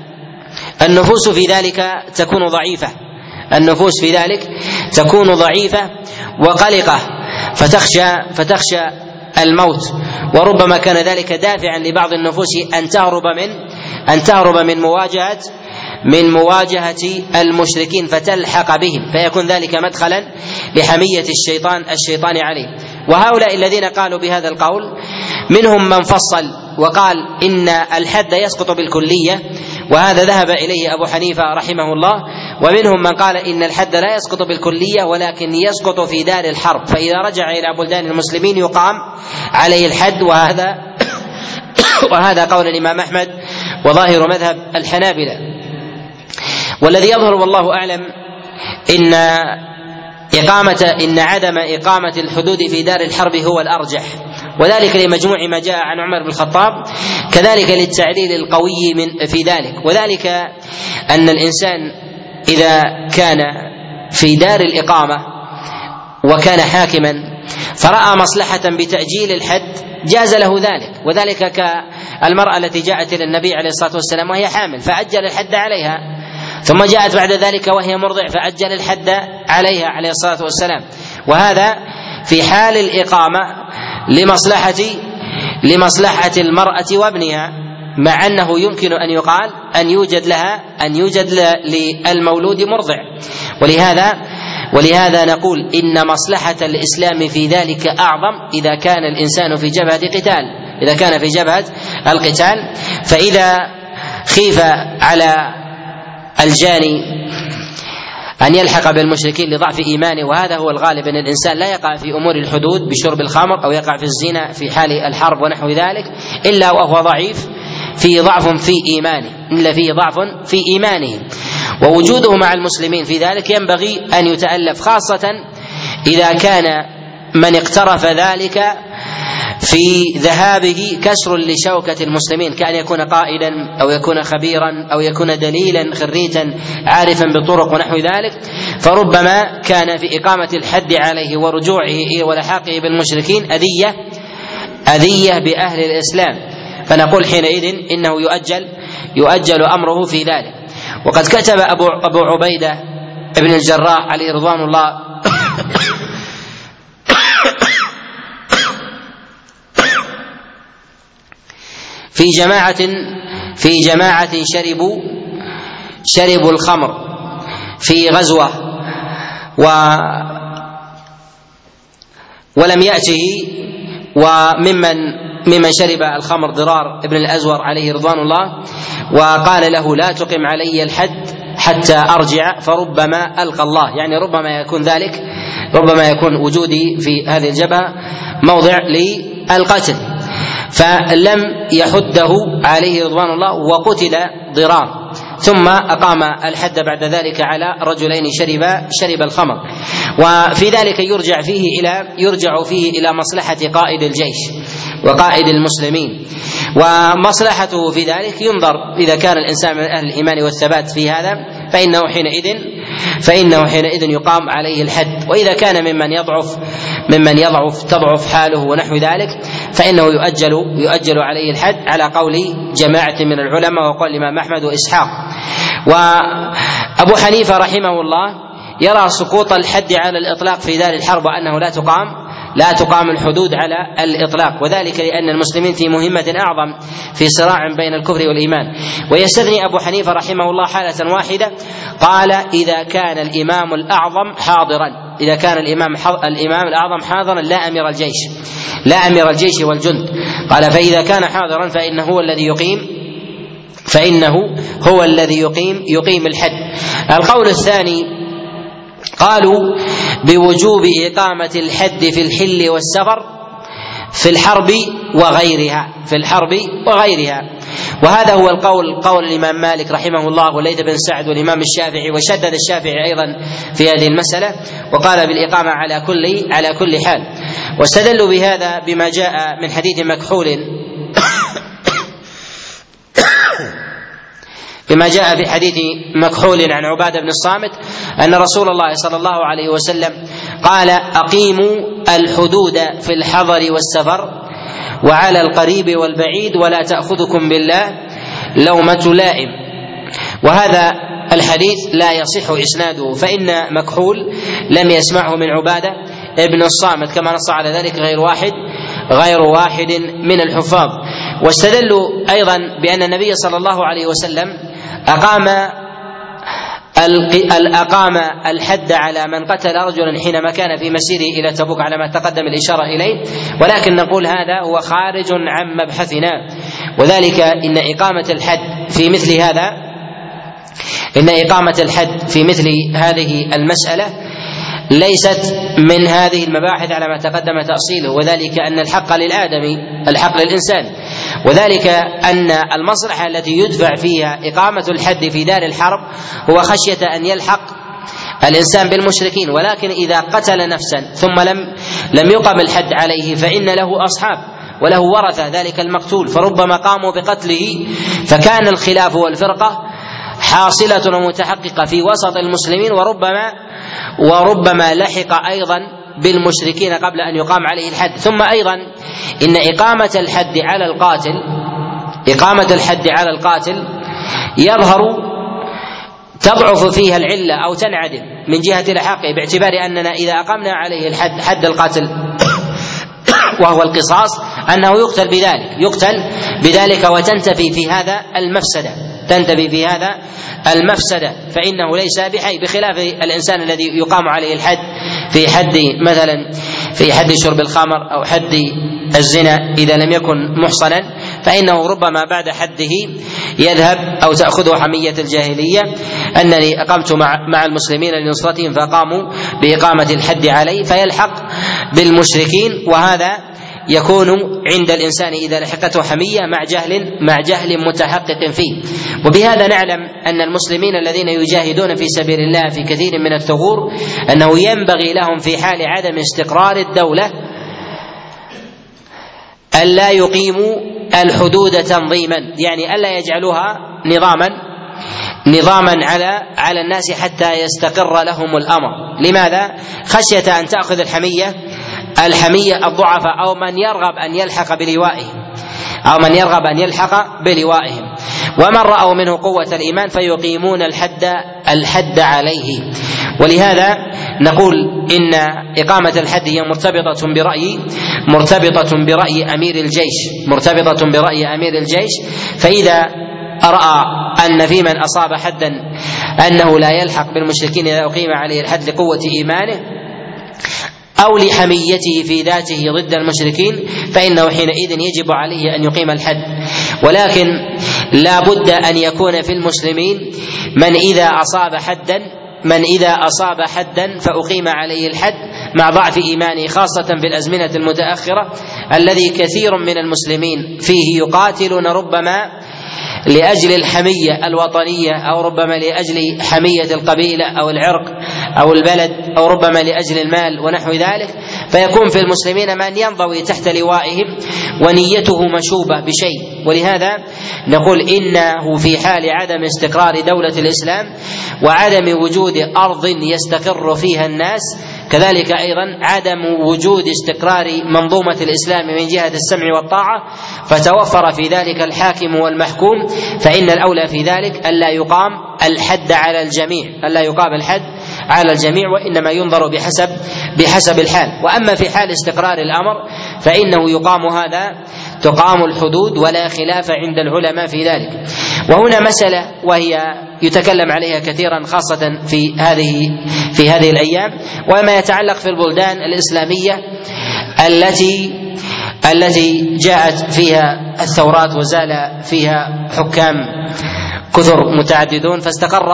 النفوس في ذلك تكون ضعيفة. النفوس في ذلك تكون ضعيفة وقلقة فتخشى فتخشى الموت. وربما كان ذلك دافعا لبعض النفوس أن تهرب من أن تهرب من مواجهة من مواجهة المشركين فتلحق بهم. فيكون ذلك مدخلا لحمية الشيطان الشيطان عليه. وهؤلاء الذين قالوا بهذا القول منهم من فصل وقال إن الحد يسقط بالكلية وهذا ذهب إليه أبو حنيفة رحمه الله. ومنهم من قال إن الحد لا يسقط بالكلية ولكن يسقط في دار الحرب. فإذا رجع إلى بلدان المسلمين يقام عليه الحد. وهذا وهذا قول الإمام أحمد وظاهر مذهب الحنابلة. والذي يظهر والله أعلم إن إقامة إن عدم إقامة الحدود في دار الحرب هو الأرجح. وذلك لمجموع ما جاء عن عمر بن الخطاب كذلك للتعليل القوي من في ذلك. وذلك أن الإنسان إذا كان في دار الإقامة وكان حاكما فرأى مصلحة بتأجيل الحد جاز له ذلك وذلك كالمرأة التي جاءت إلى النبي عليه الصلاة والسلام وهي حامل فأجل الحد عليها. ثم جاءت بعد ذلك وهي مرضع فأجل الحد عليها عليه الصلاة والسلام. وهذا في حال الإقامة لمصلحة لمصلحة المرأة وابنها. مع أنه يمكن أن يقال أن يوجد لها أن يوجد للمولود مرضع. ولهذا ولهذا نقول إن مصلحة الإسلام في ذلك أعظم إذا كان الإنسان في جبهة قتال. إذا كان في جبهة القتال. فإذا خيف على الجاني أن يلحق بالمشركين لضعف إيمانه وهذا هو الغالب أن الإنسان لا يقع في أمور الحدود بشرب الخمر أو يقع في الزنا في حال الحرب ونحو ذلك إلا وهو ضعيف. فيه ضعف في إيمانه. إلا فيه ضعف في إيمانه. ووجوده مع المسلمين في ذلك ينبغي أن يتألف خاصة إذا كان من اقترف ذلك في ذهابه كسر لشوكة المسلمين كأن يكون قائدا أو يكون خبيرا أو يكون دليلا خريتا عارفا بالطرق ونحو ذلك. فربما كان في إقامة الحد عليه ورجوعه ولحاقه بالمشركين أذية أذية بأهل الإسلام. فنقول حينئذ إنه يؤجل يؤجل أمره في ذلك. وقد كتب أبو أبو عبيدة ابن الجراح عليه رضوان الله في جماعة في جماعة شربوا شربوا الخمر في غزوة و ولم يأته وممن ممن شرب الخمر ضرار ابن الأزور عليه رضوان الله وقال له لا تقم علي الحد حتى أرجع فربما ألقى الله. يعني ربما يكون ذلك ربما يكون وجودي في هذه الجبهة موضع للقتل فلم يحده عليه رضوان الله وقتل ضرار. ثم أقام الحد بعد ذلك على رجلين شرب شرب الخمر. وفي ذلك يرجع فيه إلى يرجع فيه إلى مصلحة قائد الجيش وقائد المسلمين. ومصلحته في ذلك ينظر إذا كان الإنسان من أهل الإيمان والثبات في هذا فإنه حينئذ فإنه حينئذ يقام عليه الحد. وإذا كان ممن يضعف ممن يضعف تضعف حاله ونحو ذلك فإنه يؤجل يؤجل عليه الحد على قول جماعة من العلماء وقول الإمام أحمد وإسحاق. وأبو حنيفة رحمه الله يرى سقوط الحد على الإطلاق في دار الحرب وأنه لا تقام. لا تقام الحدود على الإطلاق. وذلك لأن المسلمين في مهمة أعظم في صراع بين الكفر والإيمان. ويستثني أبو حنيفة رحمه الله حالة واحدة. قال إذا كان الإمام الأعظم حاضرا. إذا كان الإمام الإمام الأعظم حاضرا لا أمير الجيش. لا أمير الجيش والجند. قال فإذا كان حاضرا فإنه هو الذي يقيم فإنه هو الذي يقيم يقيم الحد. القول الثاني قالوا بوجوب إقامة الحد في الحل والسفر في الحرب وغيرها في الحرب وغيرها. وهذا هو القول قول الإمام مالك رحمه الله وليث بن سعد والإمام الشافعي وشدد الشافعي أيضا في هذه المسألة وقال بالإقامة على كل على كل حال. واستدلوا بهذا بما جاء من حديث مكحول بما جاء في حديث مكحول عن عبادة بن الصامت أن رسول الله صلى الله عليه وسلم قال أقيموا الحدود في الحضر والسفر وعلى القريب والبعيد ولا تأخذكم بالله لومة لائم. وهذا الحديث لا يصح إسناده فإن مكحول لم يسمعه من عبادة ابن الصامت كما نص على ذلك غير واحد غير واحد من الحفاظ. واستدلوا أيضا بأن النبي صلى الله عليه وسلم أقام أقام الحد على من قتل رجلا حينما كان في مسيره إلى تبوك على ما تقدم الإشارة إليه. ولكن نقول هذا هو خارج عن مبحثنا. وذلك إن إقامة الحد في مثل هذا إن إقامة الحد في مثل هذه المسألة ليست من هذه المباحث على ما تقدم تأصيله وذلك أن الحق للآدمي الحق للإنسان. وذلك أن المصلحة التي يدفع فيها إقامة الحد في دار الحرب هو خشية أن يلحق الإنسان بالمشركين. ولكن إذا قتل نفسا ثم لم لم يقم الحد عليه فإن له أصحاب وله ورثة ذلك المقتول. فربما قاموا بقتله فكان الخلاف والفرقة حاصلة ومتحققة في وسط المسلمين وربما وربما لحق أيضا بالمشركين قبل أن يقام عليه الحد. ثم أيضا إن إقامة الحد على القاتل إقامة الحد على القاتل يظهر تضعف فيها العلة أو تنعدم من جهة لحاقه باعتبار أننا إذا أقمنا عليه الحد حد القاتل وهو القصاص أنه يقتل بذلك يقتل بذلك وتنتفي في هذا المفسدة. تنتفي في هذا المفسدة فإنه ليس بحي بخلاف الإنسان الذي يقام عليه الحد في حد مثلا في حد شرب الخمر أو حد الزنا إذا لم يكن محصنا فإنه ربما بعد حده يذهب أو تأخذه حمية الجاهلية. أنني أقمت مع مع المسلمين لنصرتهم فقاموا بإقامة الحد عليه فيلحق بالمشركين وهذا يكون عند الإنسان إذا لحقته حمية مع جهل مع جهل متحقق فيه. وبهذا نعلم أن المسلمين الذين يجاهدون في سبيل الله في كثير من الثغور أنه ينبغي لهم في حال عدم استقرار الدولة ألا يقيموا الحدود تنظيما يعني ألا يجعلوها نظاما نظاما على على الناس حتى يستقر لهم الأمر. لماذا؟ خشية أن تأخذ الحمية الحمية الضعفاء أو من يرغب أن يلحق بلوائهم أو من يرغب أن يلحق بلوائهم ومن رأوا منه قوة الإيمان فيقيمون الحد الحد عليه. ولهذا نقول إن إقامة الحد هي مرتبطة برأي مرتبطة برأي أمير الجيش. مرتبطة برأي أمير الجيش. فإذا رأى أن في من أصاب حدا أنه لا يلحق بالمشركين اذا اقيم عليه الحد لقوة إيمانه أو لحميته في ذاته ضد المشركين فإنه حينئذ يجب عليه أن يقيم الحد. ولكن لا بد أن يكون في المسلمين من إذا أصاب حدا من إذا أصاب حدا فأقيم عليه الحد مع ضعف إيمانه خاصة في الأزمنة المتأخرة الذي كثير من المسلمين فيه يقاتلون ربما لأجل الحمية الوطنية أو ربما لأجل حمية القبيلة أو العرق أو البلد أو ربما لأجل المال ونحو ذلك. فيكون في المسلمين من ينضوي تحت لوائهم ونيته مشوبة بشيء. ولهذا نقول إنه في حال عدم استقرار دولة الإسلام وعدم وجود أرض يستقر فيها الناس كذلك أيضا عدم وجود استقرار منظومة الإسلام من جهة السمع والطاعة فتوفر في ذلك الحاكم والمحكوم فإن الأولى في ذلك الا يقام الحد على الجميع الا يقام الحد على الجميع وإنما ينظر بحسب بحسب الحال. وأما في حال استقرار الأمر فإنه يقام هذا تقام الحدود ولا خلاف عند العلماء في ذلك. وهنا مسألة وهي يتكلم عليها كثيرا خاصة في هذه في هذه الأيام. وما يتعلق في البلدان الإسلامية التي التي جاءت فيها الثورات وزال فيها حكام كثر متعددون فاستقر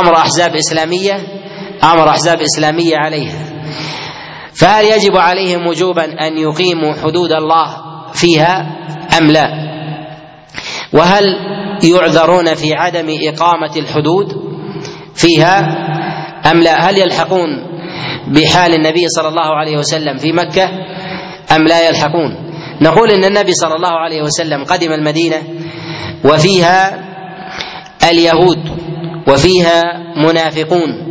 أمر أحزاب إسلامية أمر أحزاب إسلامية عليها. فهل يجب عليهم وجوبا أن يقيموا حدود الله فيها أم لا؟ وهل يعذرون في عدم إقامة الحدود فيها؟ أم لا؟ هل يلحقون بحال النبي صلى الله عليه وسلم في مكة؟ أم لا يلحقون؟ نقول إن النبي صلى الله عليه وسلم قدم المدينة وفيها اليهود وفيها منافقون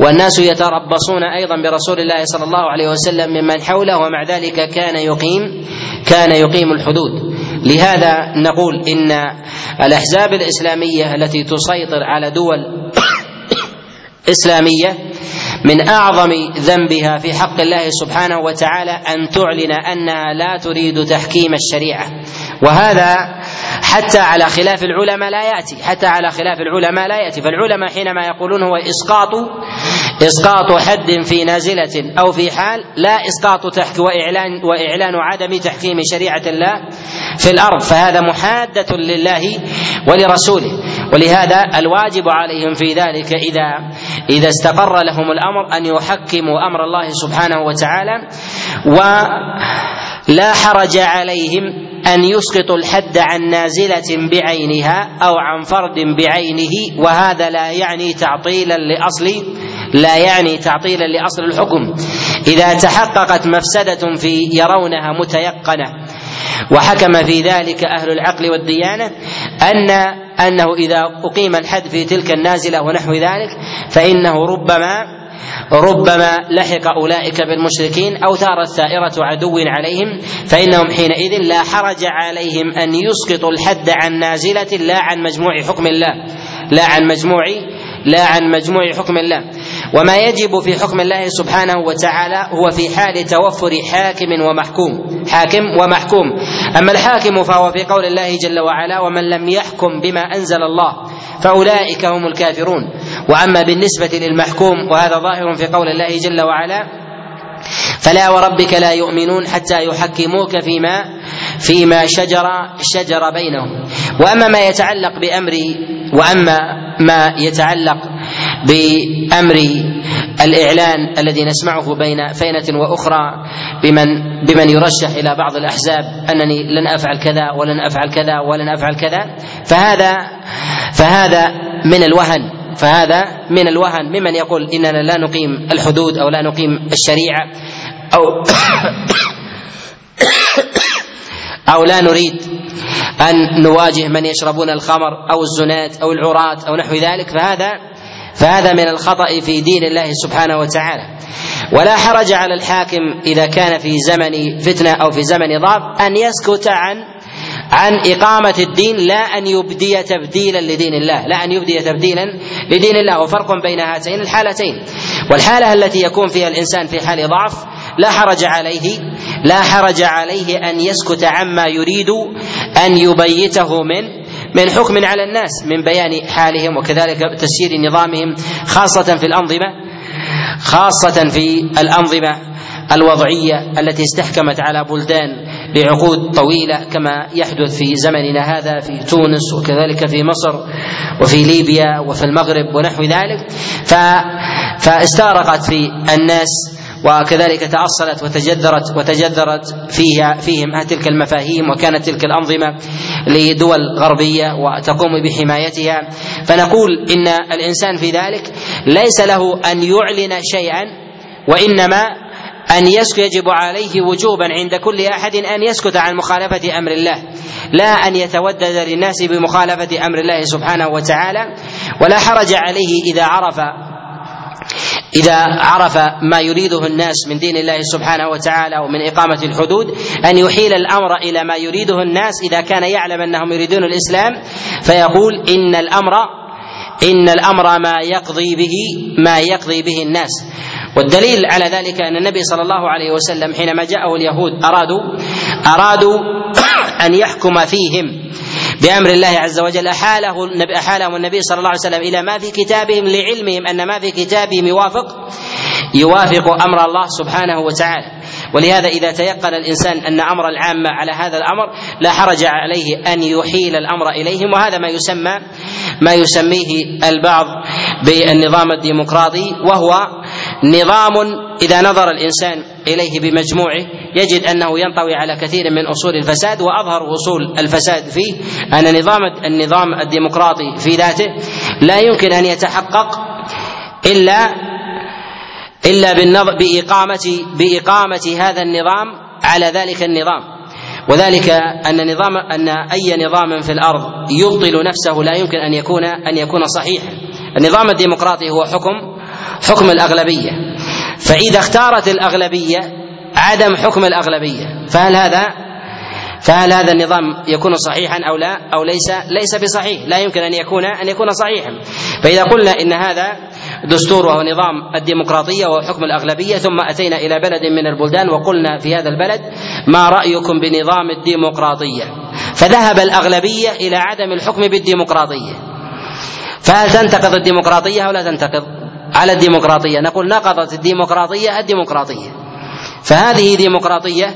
والناس يتربصون أيضا برسول الله صلى الله عليه وسلم ممن حوله ومع ذلك كان يقيم كان يقيم الحدود. لهذا نقول إن الأحزاب الإسلامية التي تسيطر على دول إسلامية من أعظم ذنبها في حق الله سبحانه وتعالى أن تعلن أنها لا تريد تحكيم الشريعة. وهذا حتى على خلاف العلماء لا يأتي حتى على خلاف العلماء لا يأتي. فالعلماء حينما يقولون هو إسقاط إسقاط حد في نازلة أو في حال لا إسقاط تحك وإعلان وإعلان عدم تحكيم شريعة الله في الأرض. فهذا محادة لله ولرسوله. ولهذا الواجب عليهم في ذلك إذا إذا استقر لهم الأمر أن يحكموا أمر الله سبحانه وتعالى ولا حرج عليهم أن يسقطوا الحد عن نازلة بعينها أو عن فرد بعينه وهذا لا يعني تعطيلا لأصل لا يعني تعطيلا لأصل الحكم. إذا تحققت مفسدة في يرونها متيقنة وحكم في ذلك أهل العقل والديانة ان أنه إذا أقيم الحد في تلك النازلة ونحو ذلك فإنه ربما ربما لحق أولئك بالمشركين أو ثارت ثائره عدو عليهم فإنهم حينئذ لا حرج عليهم أن يسقطوا الحد عن نازلة لا عن مجموع حكم الله لا عن مجموع لا عن مجموع حكم الله. وما يجب في حكم الله سبحانه وتعالى هو في حال توفر حاكم ومحكوم. حاكم ومحكوم. أما الحاكم فهو في قول الله جل وعلا ومن لم يحكم بما أنزل الله فأولئك هم الكافرون. وأما بالنسبة للمحكوم وهذا ظاهر في قول الله جل وعلا فلا وربك لا يؤمنون حتى يحكموك فيما فيما شجر شجر بينهم. وأما ما يتعلق بامر وأما ما يتعلق بأمر الإعلان الذي نسمعه بين فينة وأخرى بمن بمن يرشح إلى بعض الأحزاب أنني لن أفعل كذا ولن أفعل كذا ولن أفعل كذا. فهذا فهذا من الوهن فهذا من الوهن ممن يقول إننا لا نقيم الحدود أو لا نقيم الشريعة أو أو لا نريد أن نواجه من يشربون الخمر أو الزنات أو العراة أو نحو ذلك. فهذا فهذا من الخطأ في دين الله سبحانه وتعالى. ولا حرج على الحاكم إذا كان في زمن فتنة أو في زمن ضعف أن يسكت عن عن إقامة الدين لا أن يبدي تبديلا لدين الله لا أن يبدي تبديلا لدين الله وفرق بين هاتين الحالتين. والحالة التي يكون فيها الإنسان في حال ضعف لا حرج عليه لا حرج عليه أن يسكت عما يريد أن يبيته من من حكم على الناس من بيان حالهم وكذلك تسيير نظامهم خاصة في الأنظمة خاصة في الأنظمة الوضعية التي استحكمت على بلدان لعقود طويلة كما يحدث في زمننا هذا في تونس وكذلك في مصر وفي ليبيا وفي المغرب ونحو ذلك. فاستغرقت في الناس وكذلك تأصلت وتجذرت وتجذرت فيها فيهم تلك المفاهيم وكانت تلك الأنظمة. لدول غربية وتقوم بحمايتها. فنقول إن الإنسان في ذلك ليس له أن يعلن شيئا وإنما أن يسكت يجب عليه وجوبا عند كل أحد أن يسكت عن مخالفة أمر الله. لا أن يتودد للناس بمخالفة أمر الله سبحانه وتعالى ولا حرج عليه إذا عرف إذا عرف ما يريده الناس من دين الله سبحانه وتعالى ومن إقامة الحدود أن يحيل الأمر إلى ما يريده الناس إذا كان يعلم أنهم يريدون الإسلام فيقول إن الأمر إن الأمر ما يقضي به ما يقضي به الناس. والدليل على ذلك أن النبي صلى الله عليه وسلم حينما جاءه اليهود أرادوا أرادوا أن يحكم فيهم. بأمر الله عز وجل أحاله أحالهم النبي صلى الله عليه وسلم إلى ما في كتابهم لعلمهم أن ما في كتابهم يوافق يوافق أمر الله سبحانه وتعالى. ولهذا إذا تيقن الإنسان أن أمر العامة على هذا الأمر لا حرج عليه أن يحيل الأمر إليهم وهذا ما يسمى ما يسميه البعض بالنظام الديمقراطي وهو نظام إذا نظر الإنسان إليه بمجموعه يجد أنه ينطوي على كثير من أصول الفساد وأظهر أصول الفساد فيه. أن نظام النظام الديمقراطي في ذاته لا يمكن أن يتحقق إلا إلا بالنظر بإقامة بإقامة هذا النظام على ذلك النظام. وذلك أن نظام أن أي نظام في الأرض يبطل نفسه لا يمكن أن يكون أن يكون صحيحا. النظام الديمقراطي هو حكم حكم الأغلبية. فإذا اختارت الأغلبية عدم حكم الأغلبية. فهل هذا فهل هذا النظام يكون صحيحا أو لا؟ أو ليس ليس بصحيح. لا يمكن أن يكون أن يكون صحيحا. فإذا قلنا إن هذا دستور وهو نظام الديمقراطية وهو حكم الأغلبية ثم أتينا إلى بلد من البلدان وقلنا في هذا البلد ما رأيكم بنظام الديمقراطية. فذهب الأغلبية إلى عدم الحكم بالديمقراطية. فهل تنتقض الديمقراطية أو لا تنتقض؟ على الديمقراطية. نقول نقضت الديمقراطية الديمقراطية. فهذه ديمقراطية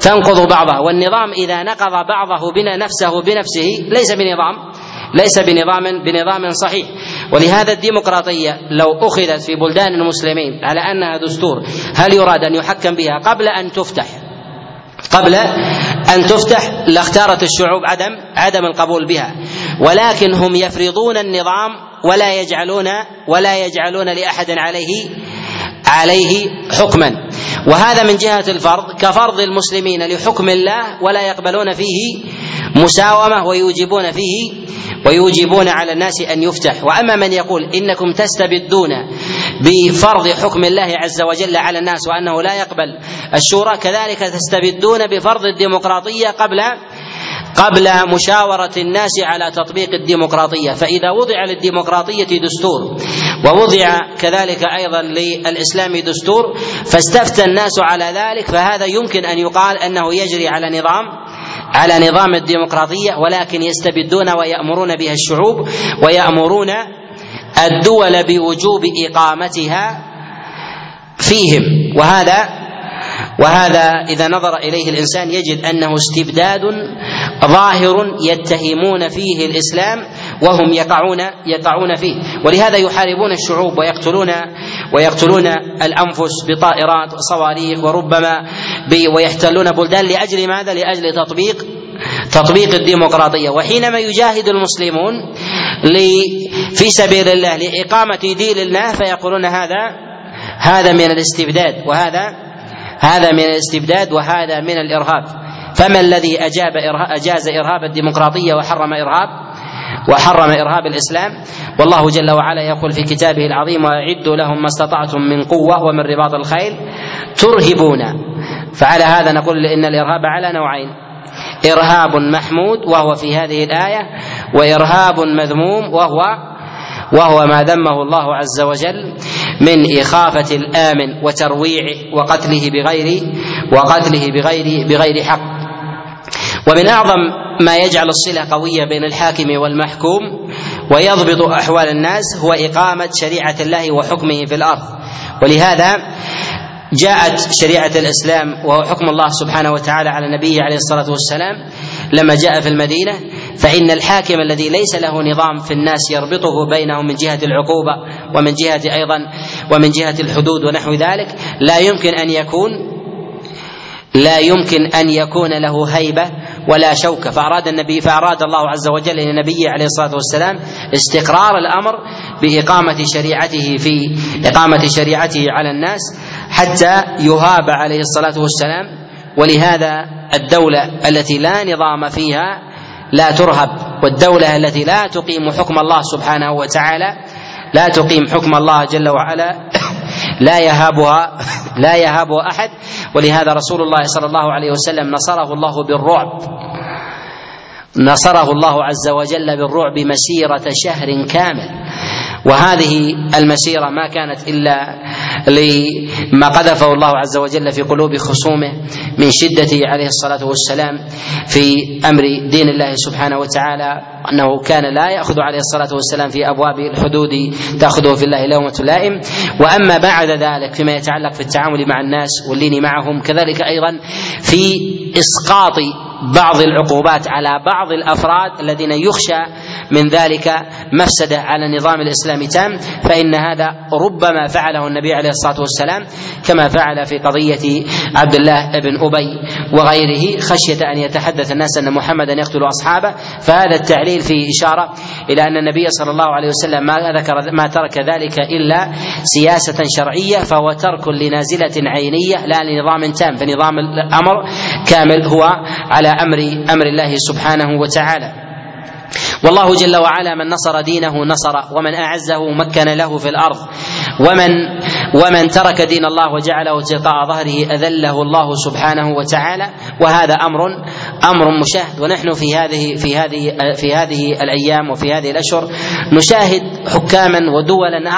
تنقض بعضها والنظام إذا نقض بعضه بنا نفسه بنفسه ليس بنظام ليس بنظام بنظام صحيح. ولهذا الديمقراطية لو أخذت في بلدان المسلمين على أنها دستور هل يراد أن يحكم بها؟ قبل أن تفتح. قبل أن تفتح لاختارت الشعوب عدم عدم القبول بها. ولكن هم يفرضون النظام ولا يجعلون ولا يجعلون لأحد عليه عليه حكما. وهذا من جهة الفرض كفرض المسلمين لحكم الله ولا يقبلون فيه مساومة ويوجبون فيه ويوجبون على الناس أن يفتح. وأما من يقول إنكم تستبدون بفرض حكم الله عز وجل على الناس وأنه لا يقبل الشورى كذلك تستبدون بفرض الديمقراطية قبل قبل مشاورة الناس على تطبيق الديمقراطية فإذا وضع للديمقراطية دستور ووضع كذلك أيضا للإسلام دستور فاستفتى الناس على ذلك فهذا يمكن أن يقال أنه يجري على نظام على نظام الديمقراطية ولكن يستبدون ويأمرون بها الشعوب ويأمرون الدول بوجوب إقامتها فيهم. وهذا وهذا إذا نظر إليه الإنسان يجد أنه استبداد ظاهر يتهمون فيه الإسلام وهم يقعون يقعون فيه. ولهذا يحاربون الشعوب ويقتلون ويقتلون الأنفس بطائرات وصواريخ وربما ويحتلون بلدان لأجل ماذا؟ لأجل تطبيق تطبيق الديمقراطية. وحينما يجاهد المسلمون في سبيل الله لإقامة دين الله فيقولون هذا هذا من الاستبداد. وهذا هذا من الاستبداد وهذا من الإرهاب. فما الذي أجاب أجاز إرهاب الديمقراطية وحرم إرهاب؟ وحرم إرهاب الإسلام؟ والله جل وعلا يقول في كتابه العظيم واعدوا لهم ما استطعتم من قوة ومن رباط الخيل ترهبون. فعلى هذا نقول إن الإرهاب على نوعين إرهاب محمود وهو في هذه الآية وإرهاب مذموم وهو وهو ما ذمه الله عز وجل من إخافة الآمن وترويعه وقتله بغير وقتله بغير بغير حق. ومن أعظم ما يجعل الصلة قوية بين الحاكم والمحكوم ويضبط أحوال الناس هو إقامة شريعة الله وحكمه في الأرض. ولهذا جاءت شريعة الإسلام وهو حكم الله سبحانه وتعالى على نبيه عليه الصلاة والسلام لما جاء في المدينة فإن الحاكم الذي ليس له نظام في الناس يربطه بينهم من جهة العقوبة ومن جهة أيضا ومن جهة الحدود ونحو ذلك لا يمكن أن يكون لا يمكن أن يكون له هيبة ولا شوكة. فأراد النبي فأراد الله عز وجل لنبيه عليه الصلاة والسلام استقرار الأمر بإقامة شريعته في إقامة شريعته على الناس حتى يهاب عليه الصلاة والسلام. ولهذا الدولة التي لا نظام فيها لا ترهب والدولة التي لا تقيم حكم الله سبحانه وتعالى لا تقيم حكم الله جل وعلا لا يهابها لا يهابها أحد. ولهذا رسول الله صلى الله عليه وسلم نصره الله بالرعب. نصره الله عز وجل بالرعب مسيرة شهر كامل. وهذه المسيرة ما كانت إلا لما قذفه الله عز وجل في قلوب خصومه من شدته عليه الصلاة والسلام في أمر دين الله سبحانه وتعالى أنه كان لا يأخذ عليه الصلاة والسلام في أبواب الحدود تأخذه في الله لومة لائم. وأما بعد ذلك فيما يتعلق في التعامل مع الناس واللين معهم كذلك أيضا في إسقاط بعض العقوبات على بعض الأفراد الذين يخشى من ذلك مفسدة على النظام الإسلامي تام فإن هذا ربما فعله النبي عليه الصلاة والسلام كما فعل في قضية عبد الله بن أبي وغيره خشية أن يتحدث الناس أن محمدا يقتل أصحابه. فهذا التعليل فيه إشارة إلى أن النبي صلى الله عليه وسلم ما ذكر ما ترك ذلك إلا سياسة شرعية فهو ترك لنازلة عينية لا لنظام تام فنظام الأمر كامل هو على أمر أمر الله سبحانه وتعالى. والله جل وعلا من نصر دينه نصر ومن أعزه مكن له في الأرض. ومن ومن ترك دين الله وجعله تلقاء ظهره أذله الله سبحانه وتعالى. وهذا أمر أمر مشاهد. ونحن في هذه في هذه في هذه الأيام وفي هذه الأشهر نشاهد حكاما ودولا